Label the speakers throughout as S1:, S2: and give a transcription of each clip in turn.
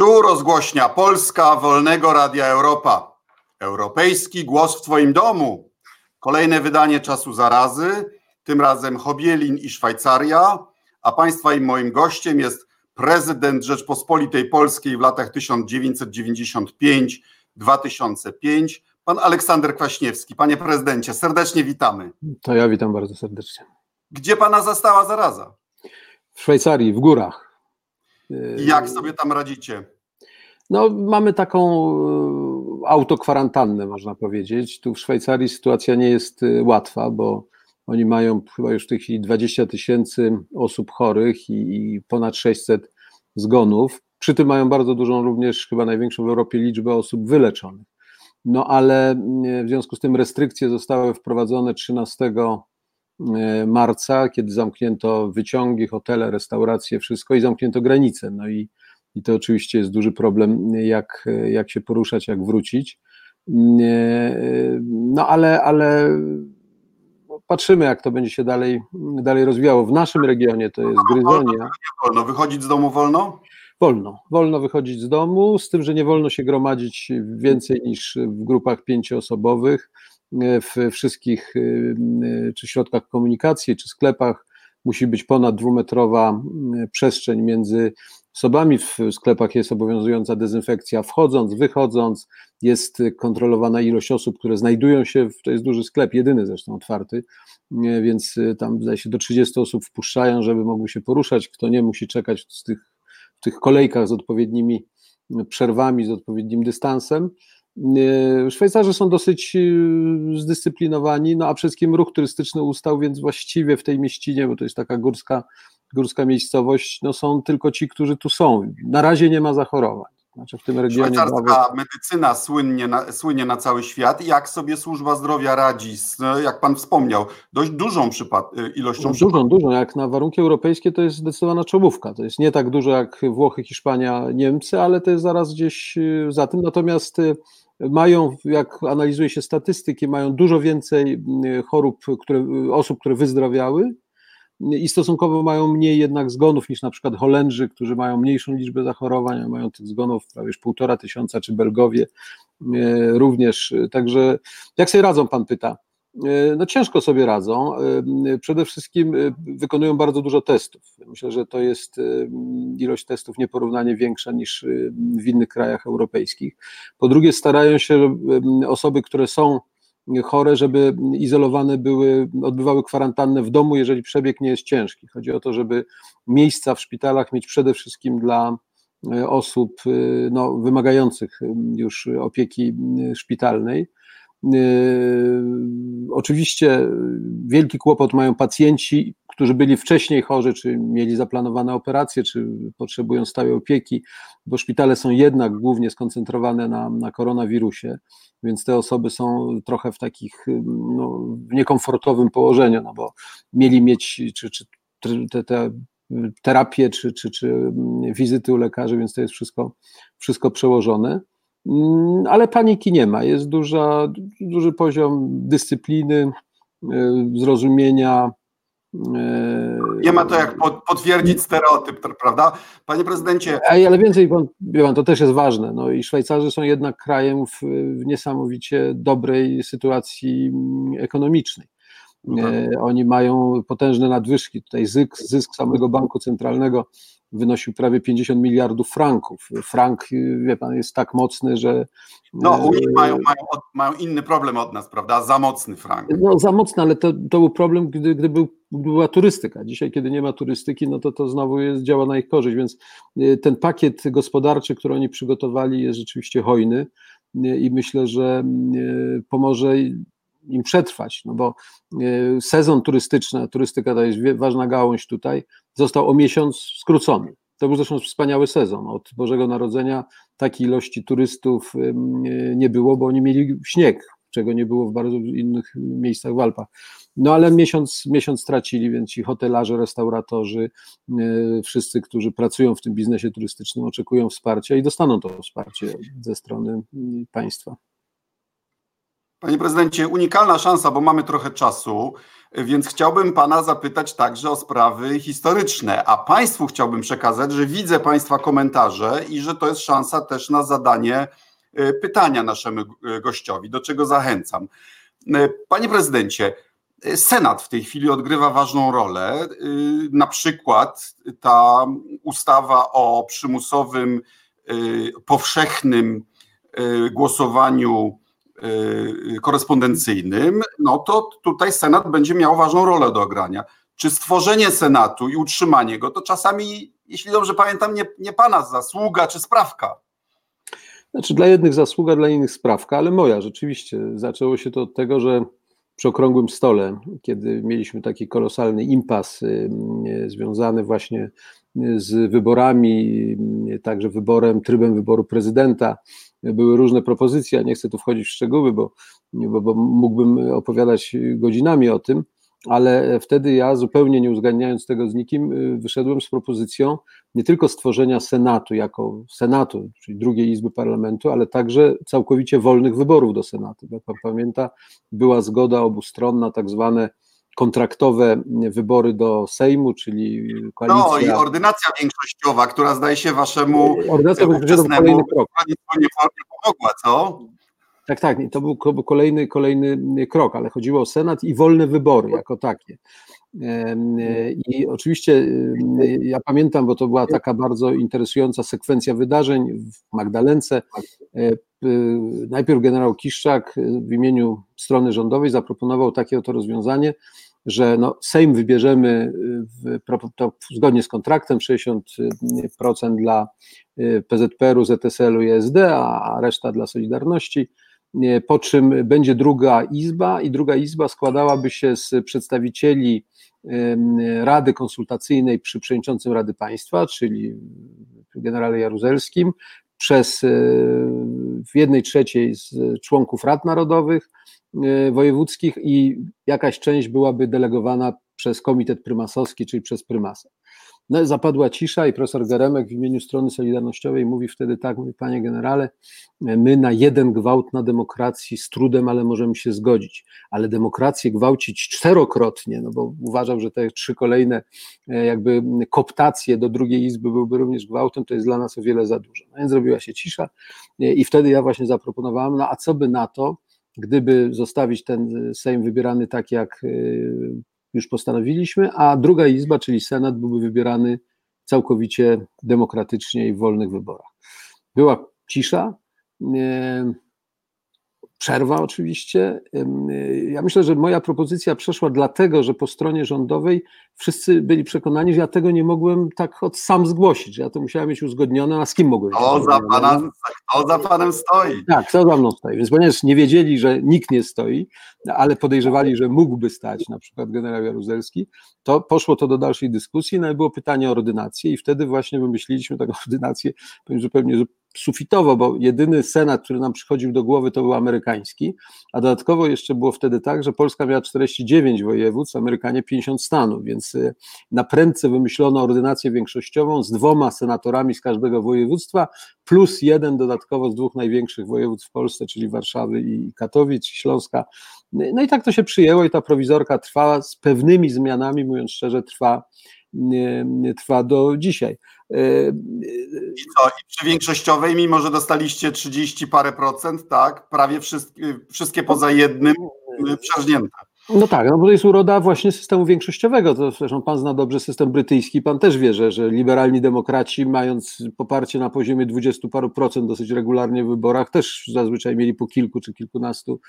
S1: Tu rozgłośnia Polska Wolnego Radia Europa. Europejski głos w Twoim domu. Kolejne wydanie czasu zarazy, tym razem Hobielin i Szwajcaria, a Państwa i moim gościem jest prezydent Rzeczpospolitej Polskiej w latach 1995-2005, pan Aleksander Kwaśniewski. Panie prezydencie, serdecznie witamy.
S2: To ja witam bardzo serdecznie.
S1: Gdzie pana zastała zaraza?
S2: W Szwajcarii, w górach.
S1: I jak sobie tam radzicie?
S2: No, mamy taką e, autokwarantannę, można powiedzieć. Tu w Szwajcarii sytuacja nie jest e, łatwa, bo oni mają chyba już w tej chwili 20 tysięcy osób chorych i, ponad 600 zgonów. Przy tym mają bardzo dużą, również chyba największą w Europie liczbę osób wyleczonych. No ale w związku z tym restrykcje zostały wprowadzone 13 marca, kiedy zamknięto wyciągi, hotele, restauracje, wszystko i zamknięto granice. No i, i to oczywiście jest duży problem, jak, jak się poruszać, jak wrócić. No ale, ale patrzymy, jak to będzie się dalej, dalej rozwijało. W naszym regionie to jest Gryzonia.
S1: Wolno wychodzić z domu wolno?
S2: Wolno, wolno wychodzić z domu, z tym, że nie wolno się gromadzić więcej niż w grupach pięcioosobowych w wszystkich y, y, czy środkach komunikacji, czy sklepach musi być ponad dwumetrowa przestrzeń między osobami. W sklepach jest obowiązująca dezynfekcja wchodząc, wychodząc, jest kontrolowana ilość osób, które znajdują się, w, to jest duży sklep, jedyny zresztą otwarty, więc tam zdaje się do 30 osób wpuszczają, żeby mogły się poruszać, kto nie musi czekać w tych, w tych kolejkach z odpowiednimi przerwami, z odpowiednim dystansem. Szwajcarzy są dosyć y, zdyscyplinowani, no a przede wszystkim ruch turystyczny ustał, więc właściwie w tej mieścinie, bo to jest taka górska, górska miejscowość, no są tylko ci, którzy tu są. Na razie nie ma zachorowań.
S1: Znaczy w tym regionie Szwajcarska medycyna słynie na, słynie na cały świat. Jak sobie służba zdrowia radzi, z, jak pan wspomniał, dość dużą przypad y, ilością no,
S2: Dużą, dużą. Jak na warunki europejskie to jest zdecydowana czołówka. To jest nie tak dużo jak Włochy, Hiszpania, Niemcy, ale to jest zaraz gdzieś y, za tym. Natomiast mają, jak analizuje się statystyki, mają dużo więcej chorób, które, osób, które wyzdrowiały i stosunkowo mają mniej jednak zgonów niż na przykład Holendrzy, którzy mają mniejszą liczbę zachorowań, mają tych zgonów prawie półtora tysiąca, czy Belgowie e, również. Także jak sobie radzą, pan pyta? E, no ciężko sobie radzą. E, przede wszystkim wykonują bardzo dużo testów. Myślę, że to jest ilość testów nieporównanie większa niż w innych krajach europejskich. Po drugie, starają się osoby, które są chore, żeby izolowane były, odbywały kwarantannę w domu, jeżeli przebieg nie jest ciężki. Chodzi o to, żeby miejsca w szpitalach mieć przede wszystkim dla osób no, wymagających już opieki szpitalnej oczywiście wielki kłopot mają pacjenci, którzy byli wcześniej chorzy, czy mieli zaplanowane operacje, czy potrzebują stałej opieki, bo szpitale są jednak głównie skoncentrowane na, na koronawirusie, więc te osoby są trochę w takich no, niekomfortowym położeniu, no bo mieli mieć czy, czy te, te terapie, czy, czy, czy wizyty u lekarzy, więc to jest wszystko, wszystko przełożone. Mm, ale paniki nie ma. Jest duża, duży poziom dyscypliny, e, zrozumienia.
S1: E, nie ma to jak potwierdzić stereotyp, prawda? Panie prezydencie.
S2: Ale więcej, pan, pan, to też jest ważne. No i Szwajcarzy są jednak krajem w, w niesamowicie dobrej sytuacji mm, ekonomicznej. No tak. E, oni mają potężne nadwyżki. Tutaj zysk, zysk samego banku centralnego wynosił prawie 50 miliardów franków. Frank, wie pan, jest tak mocny, że.
S1: No, u nich mają, mają, mają inny problem od nas, prawda? Za mocny frank.
S2: No, za mocny, ale to, to był problem, gdy, gdy był, była turystyka. Dzisiaj, kiedy nie ma turystyki, no to to znowu jest, działa na ich korzyść, więc y, ten pakiet gospodarczy, który oni przygotowali, jest rzeczywiście hojny y, i myślę, że y, pomoże im przetrwać, no bo sezon turystyczny, turystyka to jest ważna gałąź tutaj, został o miesiąc skrócony. To był zresztą wspaniały sezon. Od Bożego Narodzenia takiej ilości turystów nie było, bo oni mieli śnieg, czego nie było w bardzo innych miejscach w Alpach. No ale miesiąc, miesiąc stracili, więc ci hotelarze, restauratorzy, wszyscy, którzy pracują w tym biznesie turystycznym, oczekują wsparcia i dostaną to wsparcie ze strony państwa.
S1: Panie prezydencie, unikalna szansa, bo mamy trochę czasu, więc chciałbym pana zapytać także o sprawy historyczne, a państwu chciałbym przekazać, że widzę państwa komentarze i że to jest szansa też na zadanie e, pytania naszemu e, gościowi, do czego zachęcam. E, panie prezydencie, Senat w tej chwili odgrywa ważną rolę. Na przykład ta ustawa o przymusowym, powszechnym głosowaniu korespondencyjnym, no to tutaj Senat będzie miał ważną rolę do ogrania. Czy stworzenie Senatu i utrzymanie go to czasami, jeśli dobrze pamiętam, nie, nie pana zasługa czy sprawka?
S2: Znaczy dla jednych zasługa, dla innych sprawka, ale moja rzeczywiście. Zaczęło się to od tego, że przy okrągłym stole, kiedy mieliśmy taki kolosalny impas y, y, związany właśnie z wyborami, także wyborem, trybem wyboru prezydenta, były różne propozycje, nie chcę tu wchodzić w szczegóły, bo, bo, bo mógłbym opowiadać godzinami o tym, ale wtedy ja zupełnie nie uzgadniając tego z nikim, wyszedłem z propozycją nie tylko stworzenia Senatu jako Senatu, czyli drugiej Izby Parlamentu, ale także całkowicie wolnych wyborów do Senatu. Jak pan pamięta, była zgoda obustronna, tak zwane kontraktowe wybory do Sejmu, czyli
S1: koalicja... No i ordynacja większościowa, która zdaje się waszemu ordynacja ówczesnemu nie pomogła, co?
S2: Tak, tak, to był, to był kolejny, kolejny krok, ale chodziło o Senat i wolne wybory jako takie. I oczywiście ja pamiętam, bo to była taka bardzo interesująca sekwencja wydarzeń w Magdalence. E, najpierw generał Kiszczak w imieniu strony rządowej zaproponował takie oto rozwiązanie, że no, Sejm wybierzemy w, to zgodnie z kontraktem 60% dla PZPR-u, ZSL-u i SD, a reszta dla Solidarności, po czym będzie druga izba i druga izba składałaby się z przedstawicieli Rady Konsultacyjnej przy przewodniczącym Rady Państwa, czyli generale Jaruzelskim, przez y, w jednej trzeciej z członków rad narodowych, E, wojewódzkich i jakaś część byłaby delegowana przez komitet prymasowski, czyli przez prymasa. No, zapadła cisza i profesor Geremek w imieniu strony Solidarnościowej mówi wtedy tak, mówi panie generale, my na jeden gwałt na demokracji z trudem, ale możemy się zgodzić, ale demokrację gwałcić czterokrotnie, no bo uważam, że te trzy kolejne e, jakby koptacje do drugiej izby byłyby również gwałtem, to jest dla nas o wiele za dużo. No więc zrobiła się cisza e, i wtedy ja właśnie zaproponowałem, no a co by na to, gdyby zostawić ten Sejm wybierany tak, jak już postanowiliśmy, a druga izba, czyli Senat, byłby wybierany całkowicie demokratycznie i w wolnych wyborach. Była cisza. Y, przerwa oczywiście. Ja myślę, że moja propozycja przeszła dlatego, że po stronie rządowej wszyscy byli przekonani, że ja tego nie mogłem tak od sam zgłosić, że ja to musiałem mieć uzgodnione, a z kim mogłem
S1: to za, pana, to za panem stoi.
S2: Tak, kto za mną stoi. Więc ponieważ nie wiedzieli, że nikt nie stoi, ale podejrzewali, że mógłby stać na przykład generał Jaruzelski, to poszło to do dalszej dyskusji, no i było pytanie o ordynację i wtedy właśnie wymyśliliśmy taką ordynację, powiem zupełnie sufitowo, bo jedyny senat, który nam przychodził do głowy, to był amerykański, a dodatkowo jeszcze było wtedy tak, że Polska miała 49 województw, Amerykanie 50 stanów, więc y, na prędce wymyślono ordynację większościową z dwoma senatorami z każdego województwa, plus jeden dodatkowo z dwóch największych województw w Polsce, czyli Warszawy i Katowic, Śląska. No i tak to się przyjęło i ta prowizorka trwała z pewnymi zmianami, mówiąc szczerze, trwa, trwa do dzisiaj.
S1: I co, i przy większościowej, mimo że dostaliście 30 parę procent, tak, prawie wszystkie, wszystkie poza jednym przerżnięte.
S2: No tak, no bo to jest uroda właśnie systemu większościowego. To zresztą pan zna dobrze system brytyjski, pan też wie, że, że liberalni demokraci, mając poparcie na poziomie 20 paru procent dosyć regularnie w wyborach, też zazwyczaj mieli po kilku czy kilkunastu,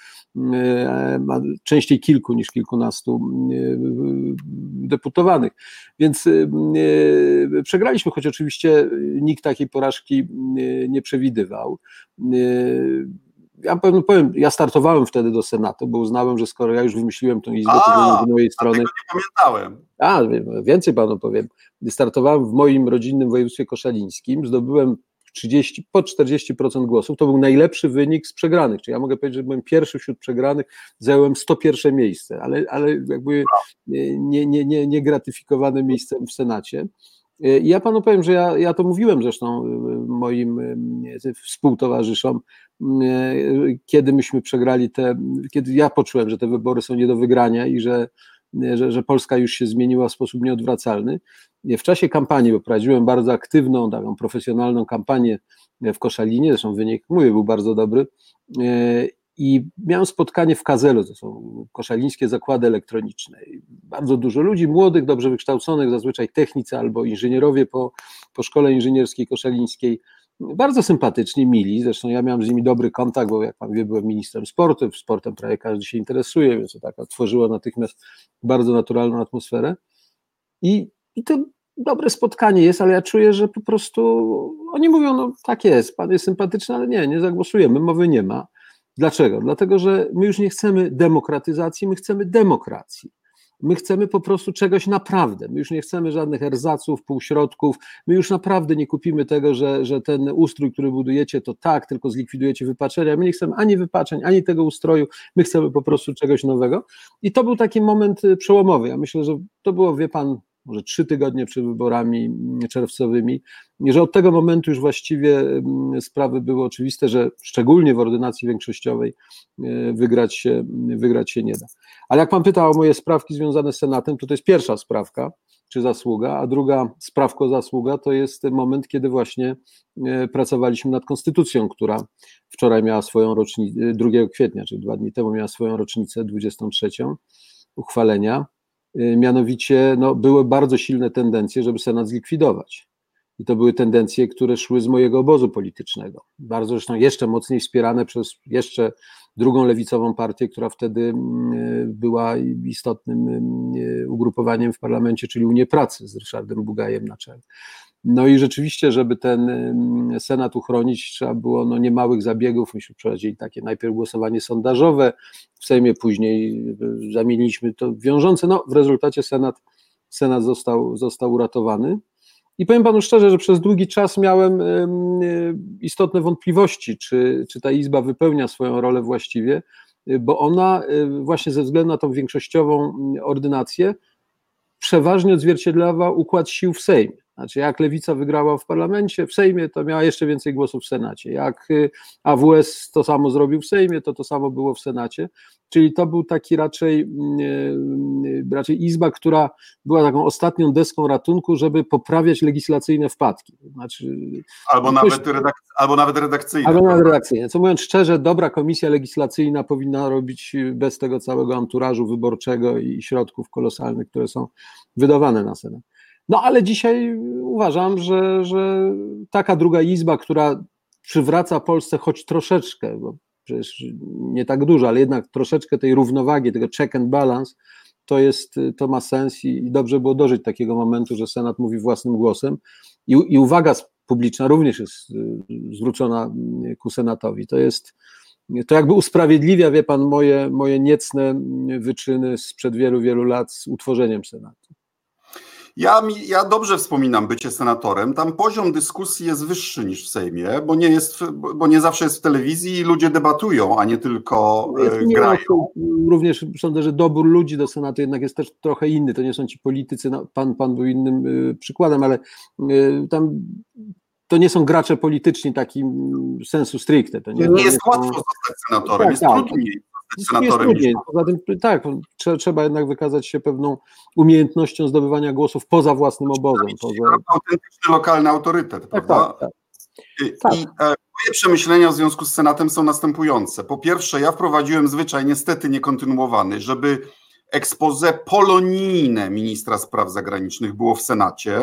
S2: e, częściej kilku niż kilkunastu e, deputowanych. Więc e, przegraliśmy, choć oczywiście nikt takiej porażki nie przewidywał ja powiem, powiem, ja startowałem wtedy do Senatu, bo uznałem, że skoro ja już wymyśliłem tę izbę, to z mojej strony.
S1: nie pamiętałem.
S2: A, więcej panu powiem. Startowałem w moim rodzinnym województwie koszalińskim, zdobyłem 30, po 40% głosów. To był najlepszy wynik z przegranych. Czyli ja mogę powiedzieć, że byłem pierwszy wśród przegranych, zająłem 101 miejsce, ale, ale jakby nie, nie, nie, nie gratyfikowane miejscem w Senacie. I ja panu powiem, że ja, ja to mówiłem zresztą moim współtowarzyszom kiedy myśmy przegrali te, kiedy ja poczułem, że te wybory są nie do wygrania i że, że, że Polska już się zmieniła w sposób nieodwracalny. W czasie kampanii, bo prowadziłem bardzo aktywną, taką profesjonalną kampanię w Koszalinie, zresztą wynik mój był bardzo dobry i miałem spotkanie w Kazelu, to są koszalińskie zakłady elektroniczne. Bardzo dużo ludzi, młodych, dobrze wykształconych, zazwyczaj technicy albo inżynierowie po, po szkole inżynierskiej koszalińskiej. Bardzo sympatyczni, mili. Zresztą ja miałem z nimi dobry kontakt, bo jak pan wie, byłem ministrem sportu. Sportem prawie każdy się interesuje, więc to tak otworzyło natychmiast bardzo naturalną atmosferę. I, i to dobre spotkanie jest, ale ja czuję, że po prostu oni mówią, no tak jest, pan jest sympatyczny, ale nie, nie zagłosujemy, mowy nie ma. Dlaczego? Dlatego, że my już nie chcemy demokratyzacji, my chcemy demokracji. My chcemy po prostu czegoś naprawdę. My już nie chcemy żadnych erzaców, półśrodków. My już naprawdę nie kupimy tego, że, że ten ustrój, który budujecie, to tak, tylko zlikwidujecie wypaczenia. My nie chcemy ani wypaczeń, ani tego ustroju. My chcemy po prostu czegoś nowego. I to był taki moment y, przełomowy. Ja myślę, że to było, wie pan, może trzy tygodnie przed wyborami czerwcowymi, że od tego momentu już właściwie mm, sprawy były oczywiste, że szczególnie w ordynacji większościowej e, wygrać się, wygrać się nie da. Ale jak pan pytał o moje sprawki związane z Senatem, to to jest pierwsza sprawka, czy zasługa, a druga sprawko zasługa to jest moment, kiedy właśnie e, pracowaliśmy nad konstytucją, która wczoraj miała swoją rocznicę, 2 kwietnia, czyli dwa dni temu miała swoją rocznicę 23 uchwalenia. Y, mianowicie no, były bardzo silne tendencje, żeby Senat zlikwidować. I to były tendencje, które szły z mojego obozu politycznego. Bardzo zresztą jeszcze mocniej wspierane przez jeszcze drugą lewicową partię, która wtedy mm, y, była istotnym y, ugrupowaniem w parlamencie, czyli Unię Pracy z Ryszardem Bugajem na czele. No i rzeczywiście, żeby ten Senat uchronić, trzeba było no, niemałych zabiegów. Myśmy przeprowadzili takie najpierw głosowanie sondażowe w Sejmie, później y, zamieniliśmy to wiążące. No, w rezultacie Senat, Senat został, został uratowany. I powiem panu szczerze, że przez długi czas miałem y, istotne wątpliwości, czy, czy ta Izba wypełnia swoją rolę właściwie, y, bo ona właśnie ze względu na tą większościową ordynację przeważnie odzwierciedlała układ sił w Sejmie. Znaczy, jak lewica wygrała w parlamencie, w Sejmie, to miała jeszcze więcej głosów w Senacie. Jak y, AWS to samo zrobił w Sejmie, to to samo było w Senacie. Czyli to był taki raczej, mm, y, raczej izba, która była taką ostatnią deską ratunku, żeby poprawiać legislacyjne wpadki. Znaczy,
S1: albo, nawet redak albo nawet redakcyjne.
S2: Albo nawet redakcyjne. Co mówiąc szczerze, dobra komisja legislacyjna powinna robić bez tego całego anturażu wyborczego i środków kolosalnych, które są wydawane na Senat. No ale dzisiaj uważam, że, że taka druga izba, która przywraca Polsce choć troszeczkę, bo przecież nie tak dużo, ale jednak troszeczkę tej równowagi, tego check and balance, to, jest, to ma sens i, i dobrze było dożyć takiego momentu, że Senat mówi własnym głosem i, i uwaga publiczna również jest y, zwrócona ku Senatowi. To jest, to jakby usprawiedliwia, wie pan, moje, moje niecne wyczyny sprzed wielu, wielu lat z utworzeniem Senatu.
S1: Ja, ja dobrze wspominam bycie senatorem. Tam poziom dyskusji jest wyższy niż w Sejmie, bo nie, jest, bo nie zawsze jest w telewizji i ludzie debatują, a nie tylko e, nie grają.
S2: Również sądzę, że dobór ludzi do Senatu jednak jest też trochę inny. To nie są ci politycy, no, pan, pan był innym y, przykładem, ale y, tam to nie są gracze polityczni takim sensu stricte. To
S1: nie, nie jest łatwo zostać senatorem, tak, jest tak. trudniej senatorem.
S2: Poza tym, tak, trzeba jednak wykazać się pewną umiejętnością zdobywania głosów poza własnym obozem. Poza...
S1: Autentyczny lokalny autorytet, tak, prawda? Tak, tak. tak. I, e, moje przemyślenia w związku z Senatem są następujące. Po pierwsze, ja wprowadziłem zwyczaj, niestety niekontynuowany, żeby expose polonijne ministra spraw zagranicznych było w Senacie.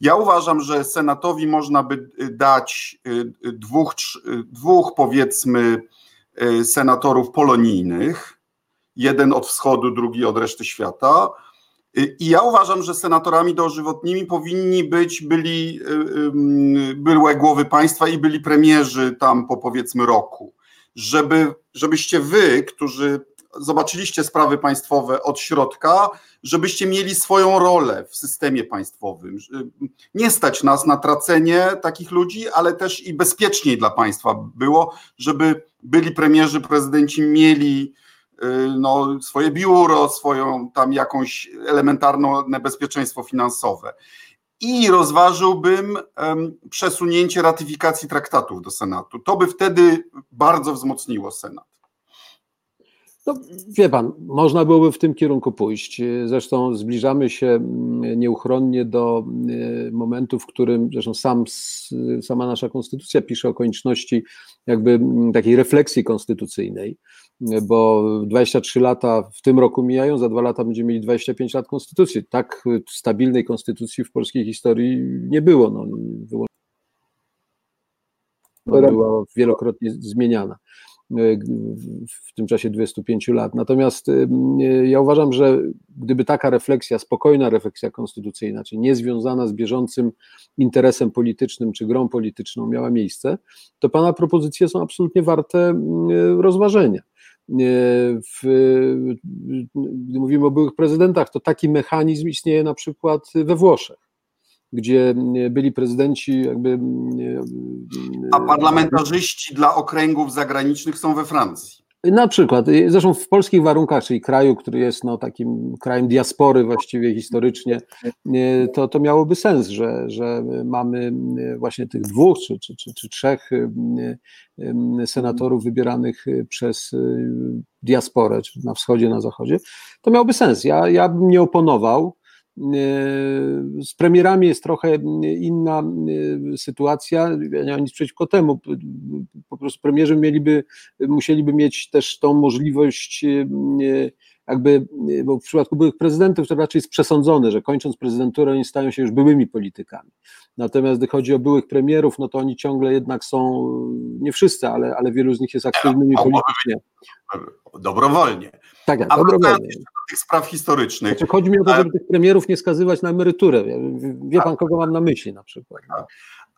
S1: Ja uważam, że Senatowi można by dać y, y, dwóch, y, dwóch powiedzmy, Y, senatorów polonijnych, jeden od wschodu, drugi od reszty świata. Y, I ja uważam, że senatorami dożywotnimi powinni być byli y, byłe głowy państwa i byli premierzy tam po powiedzmy roku. Żeby, żebyście wy, którzy zobaczyliście sprawy państwowe od środka, żebyście mieli swoją rolę w systemie państwowym. Nie stać nas na tracenie takich ludzi, ale też i bezpieczniej dla państwa było, żeby byli premierzy, prezydenci mieli y, no, swoje biuro, swoją tam jakąś elementarną bezpieczeństwo finansowe. i rozważyłbym przesunięcie ratyfikacji traktatów do Senatu. To by wtedy bardzo wzmocniło Senat.
S2: No, wie pan, można byłoby w tym kierunku pójść. Zresztą zbliżamy się mm, nieuchronnie do e, momentu, w którym zresztą sam, sama nasza konstytucja pisze o konieczności jakby mm, takiej refleksji konstytucyjnej, bo 23 lata w tym roku mijają, za dwa lata będziemy mieli 25 lat konstytucji. Tak stabilnej konstytucji w polskiej historii nie było. No, była wielokrotnie zmieniana w tym czasie 25 lat. Natomiast y, ja uważam, że gdyby taka refleksja, spokojna refleksja konstytucyjna, czyli niezwiązana z bieżącym interesem politycznym czy grą polityczną miała miejsce, to Pana propozycje są absolutnie warte rozważenia. W, gdy mówimy o byłych prezydentach, to taki mechanizm istnieje na przykład we Włoszech gdzie byli prezydenci jakby.
S1: A parlamentarzyści dla okręgów zagranicznych są we Francji.
S2: Na przykład, zresztą w polskich warunkach, czyli kraju, który jest no, takim krajem diaspory właściwie historycznie, to, to miałoby sens, że, że mamy właśnie tych dwóch czy, czy, czy, czy trzech senatorów wybieranych przez diasporę, czy na wschodzie, na zachodzie. To miałoby sens. Ja, ja bym nie oponował. E, z premierami jest trochę inna e, sytuacja. Ja nie mam nic przeciwko temu. Po prostu premierzy mieliby, musieliby mieć też tą możliwość e, jakby, bo w przypadku byłych prezydentów to raczej jest przesądzone, że kończąc prezydenturę oni stają się już byłymi politykami. Natomiast gdy chodzi o byłych premierów, no to oni ciągle jednak są, nie wszyscy, ale, ale wielu z nich jest aktywnymi politycznie.
S1: Dobrowolnie.
S2: Tak, A dobrowolnie.
S1: do tych spraw historycznych.
S2: Znaczy, chodzi mi o to, żeby tych premierów nie skazywać na emeryturę. Wie pan, kogo mam na myśli na przykład.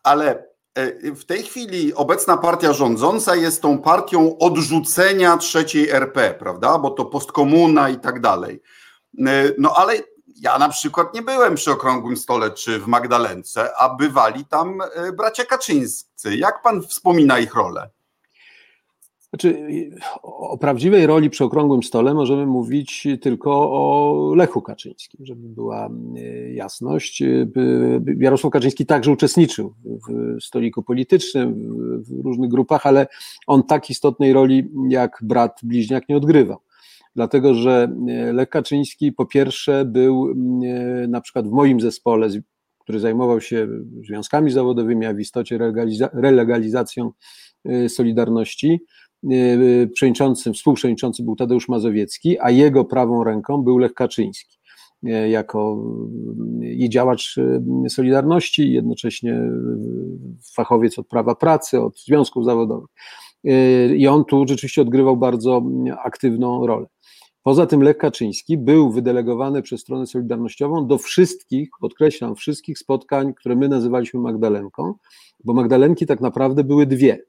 S1: Ale e, w tej chwili obecna partia rządząca jest tą partią odrzucenia trzeciej RP, prawda? Bo to postkomuna i tak dalej. E, no ale ja na przykład nie byłem przy okrągłym stole czy w Magdalence, a bywali tam e, bracia Kaczyńscy. Jak pan wspomina ich rolę?
S2: Znaczy, o prawdziwej roli przy okrągłym stole możemy mówić tylko o Lechu Kaczyńskim, żeby była e, jasność. Jarosław Kaczyński także uczestniczył w stoliku politycznym, w różnych grupach, ale on tak istotnej roli jak brat bliźniak nie odgrywał dlatego że e, Lech Kaczyński po pierwsze był e, na przykład w moim zespole, który zajmował się związkami zawodowymi, a w istocie relegalizacją e, Solidarności. Przewodniczącym, współprzewodniczący był Tadeusz Mazowiecki, a jego prawą ręką był Lech Kaczyński jako i działacz Solidarności, jednocześnie fachowiec od prawa pracy, od związków zawodowych. I on tu rzeczywiście odgrywał bardzo aktywną rolę. Poza tym Lech Kaczyński był wydelegowany przez stronę Solidarnościową do wszystkich, podkreślam, wszystkich spotkań, które my nazywaliśmy Magdalenką, bo Magdalenki tak naprawdę były dwie.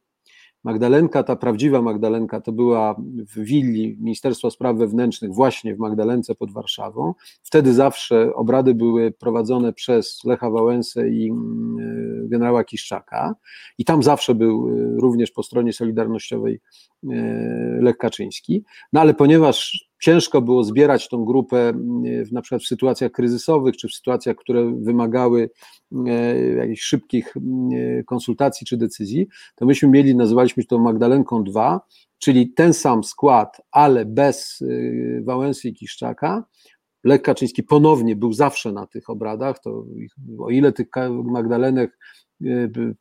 S2: Magdalenka, ta prawdziwa Magdalenka, to była w willi Ministerstwa Spraw Wewnętrznych, właśnie w Magdalence pod Warszawą. Wtedy zawsze obrady były prowadzone przez Lecha Wałęsę i mm, generała Kiszczaka, i tam zawsze był y, również po stronie solidarnościowej y, Lech Kaczyński. No ale ponieważ ciężko było zbierać tą grupę mm, na przykład w sytuacjach kryzysowych, czy w sytuacjach, które wymagały e, jakichś szybkich mm, konsultacji czy decyzji, to myśmy mieli, nazywaliśmy to Magdalenką 2, czyli ten sam skład, ale bez y, Wałęsy i Kiszczaka, Lech Kaczyński ponownie był zawsze na tych obradach, to o ile tych Magdalenek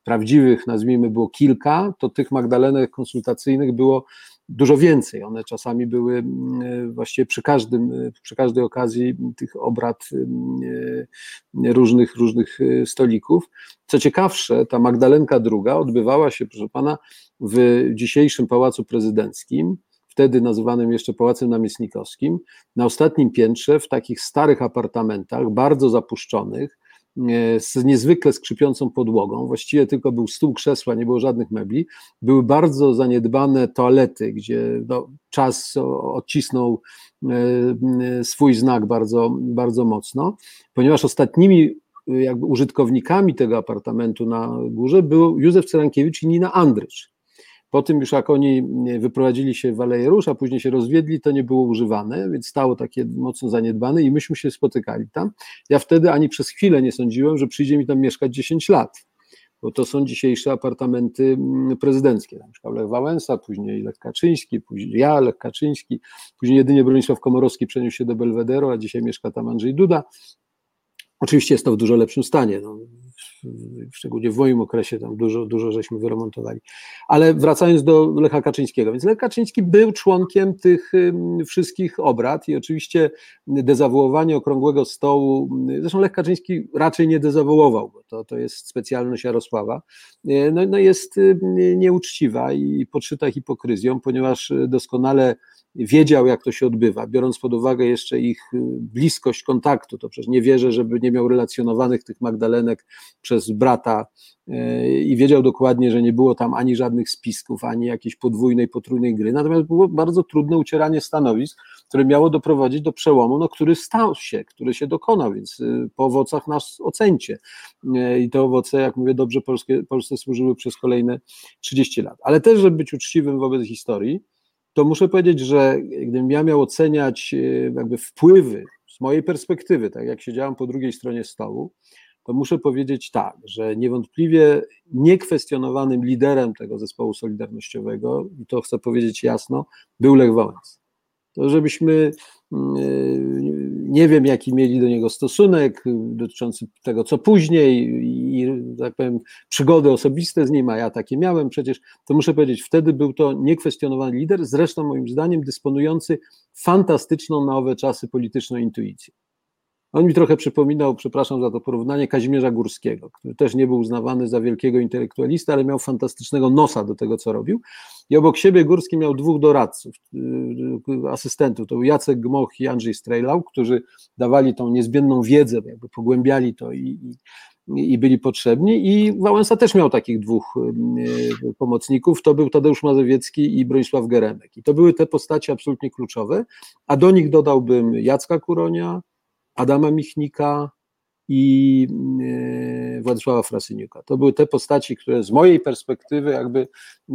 S2: prawdziwych, nazwijmy, było kilka, to tych Magdalenek konsultacyjnych było dużo więcej. One czasami były mm, e, właściwie przy każdym, e, przy każdej okazji tych obrad e, różnych, różnych stolików. Co ciekawsze, ta Magdalenka II odbywała się, proszę pana, w dzisiejszym Pałacu Prezydenckim, wtedy nazywanym jeszcze Pałacem Namiestnikowskim, na ostatnim piętrze, w takich starych apartamentach, bardzo zapuszczonych, z niezwykle skrzypiącą podłogą, właściwie tylko był stół, krzesła, nie było żadnych mebli, były bardzo zaniedbane toalety, gdzie no, czas odcisnął e, swój znak bardzo, bardzo mocno, ponieważ ostatnimi jakby użytkownikami tego apartamentu na górze był Józef Cerankiewicz i Nina Andrycz. Po tym już jak oni wyprowadzili się w Aleję Róż, a później się rozwiedli, to nie było używane, więc stało takie mocno zaniedbane i myśmy się spotykali tam. Ja wtedy ani przez chwilę nie sądziłem, że przyjdzie mi tam mieszkać 10 lat bo to są dzisiejsze apartamenty mm, prezydenckie. Tam mieszkał Lech Wałęsa, później Lech Kaczyński, później ja, Lech Kaczyński, później jedynie Bronisław Komorowski przeniósł się do Belwederu, a dzisiaj mieszka tam Andrzej Duda. Oczywiście jest to w dużo lepszym stanie. No, szczególnie w moim okresie tam dużo, dużo żeśmy wyremontowali. Ale wracając do Lecha Kaczyńskiego, więc Lech Kaczyński był członkiem tych wszystkich obrad i oczywiście dezawuowanie okrągłego stołu, zresztą Lech Kaczyński raczej nie dezawuował, bo to, to jest specjalność Jarosława, no, no jest nieuczciwa i podszyta hipokryzją, ponieważ doskonale wiedział, jak to się odbywa, biorąc pod uwagę jeszcze ich y, bliskość kontaktu, to przecież nie wierzę, żeby nie miał relacjonowanych tych Magdalenek przez brata y, i wiedział dokładnie, że nie było tam ani żadnych spisków, ani jakiejś podwójnej, potrójnej gry, natomiast było bardzo trudne ucieranie stanowisk, które miało doprowadzić do przełomu, no, który stał się, który się dokonał, więc y, po owocach nas ocencie. I te owoce, jak mówię, dobrze Polskie, Polsce służyły przez kolejne 30 lat, ale też, żeby być uczciwym wobec historii, to muszę powiedzieć, że gdybym ja miał oceniać e, jakby wpływy z mojej perspektywy, tak jak siedziałem po drugiej stronie stołu, to muszę powiedzieć tak, że niewątpliwie niekwestionowanym liderem tego zespołu solidarnościowego, i to chcę powiedzieć jasno, był Lech Wałęsa. To żebyśmy nie wiem, jaki mieli do niego stosunek dotyczący tego, co później i, tak powiem, przygody osobiste z nim, a ja takie miałem przecież, to muszę powiedzieć, wtedy był to niekwestionowany lider, zresztą moim zdaniem dysponujący fantastyczną na owe czasy polityczną intuicją. On mi trochę przypominał, przepraszam za to porównanie, Kazimierza Górskiego, który też nie był uznawany za wielkiego intelektualista, ale miał fantastycznego nosa do tego, co robił. I obok siebie Górski miał dwóch doradców, y, asystentów. To był Jacek Gmoch i Andrzej Strejlał, którzy dawali tą niezbędną wiedzę, jakby pogłębiali to i, i, i byli potrzebni. I Wałęsa też miał takich dwóch y, pomocników. To był Tadeusz Mazowiecki i Bronisław Geremek. I to były te postacie absolutnie kluczowe, a do nich dodałbym Jacka Kuronia, Adama Michnika i e, Władysława Frasyniuka. To były te postaci, które z mojej perspektywy jakby e,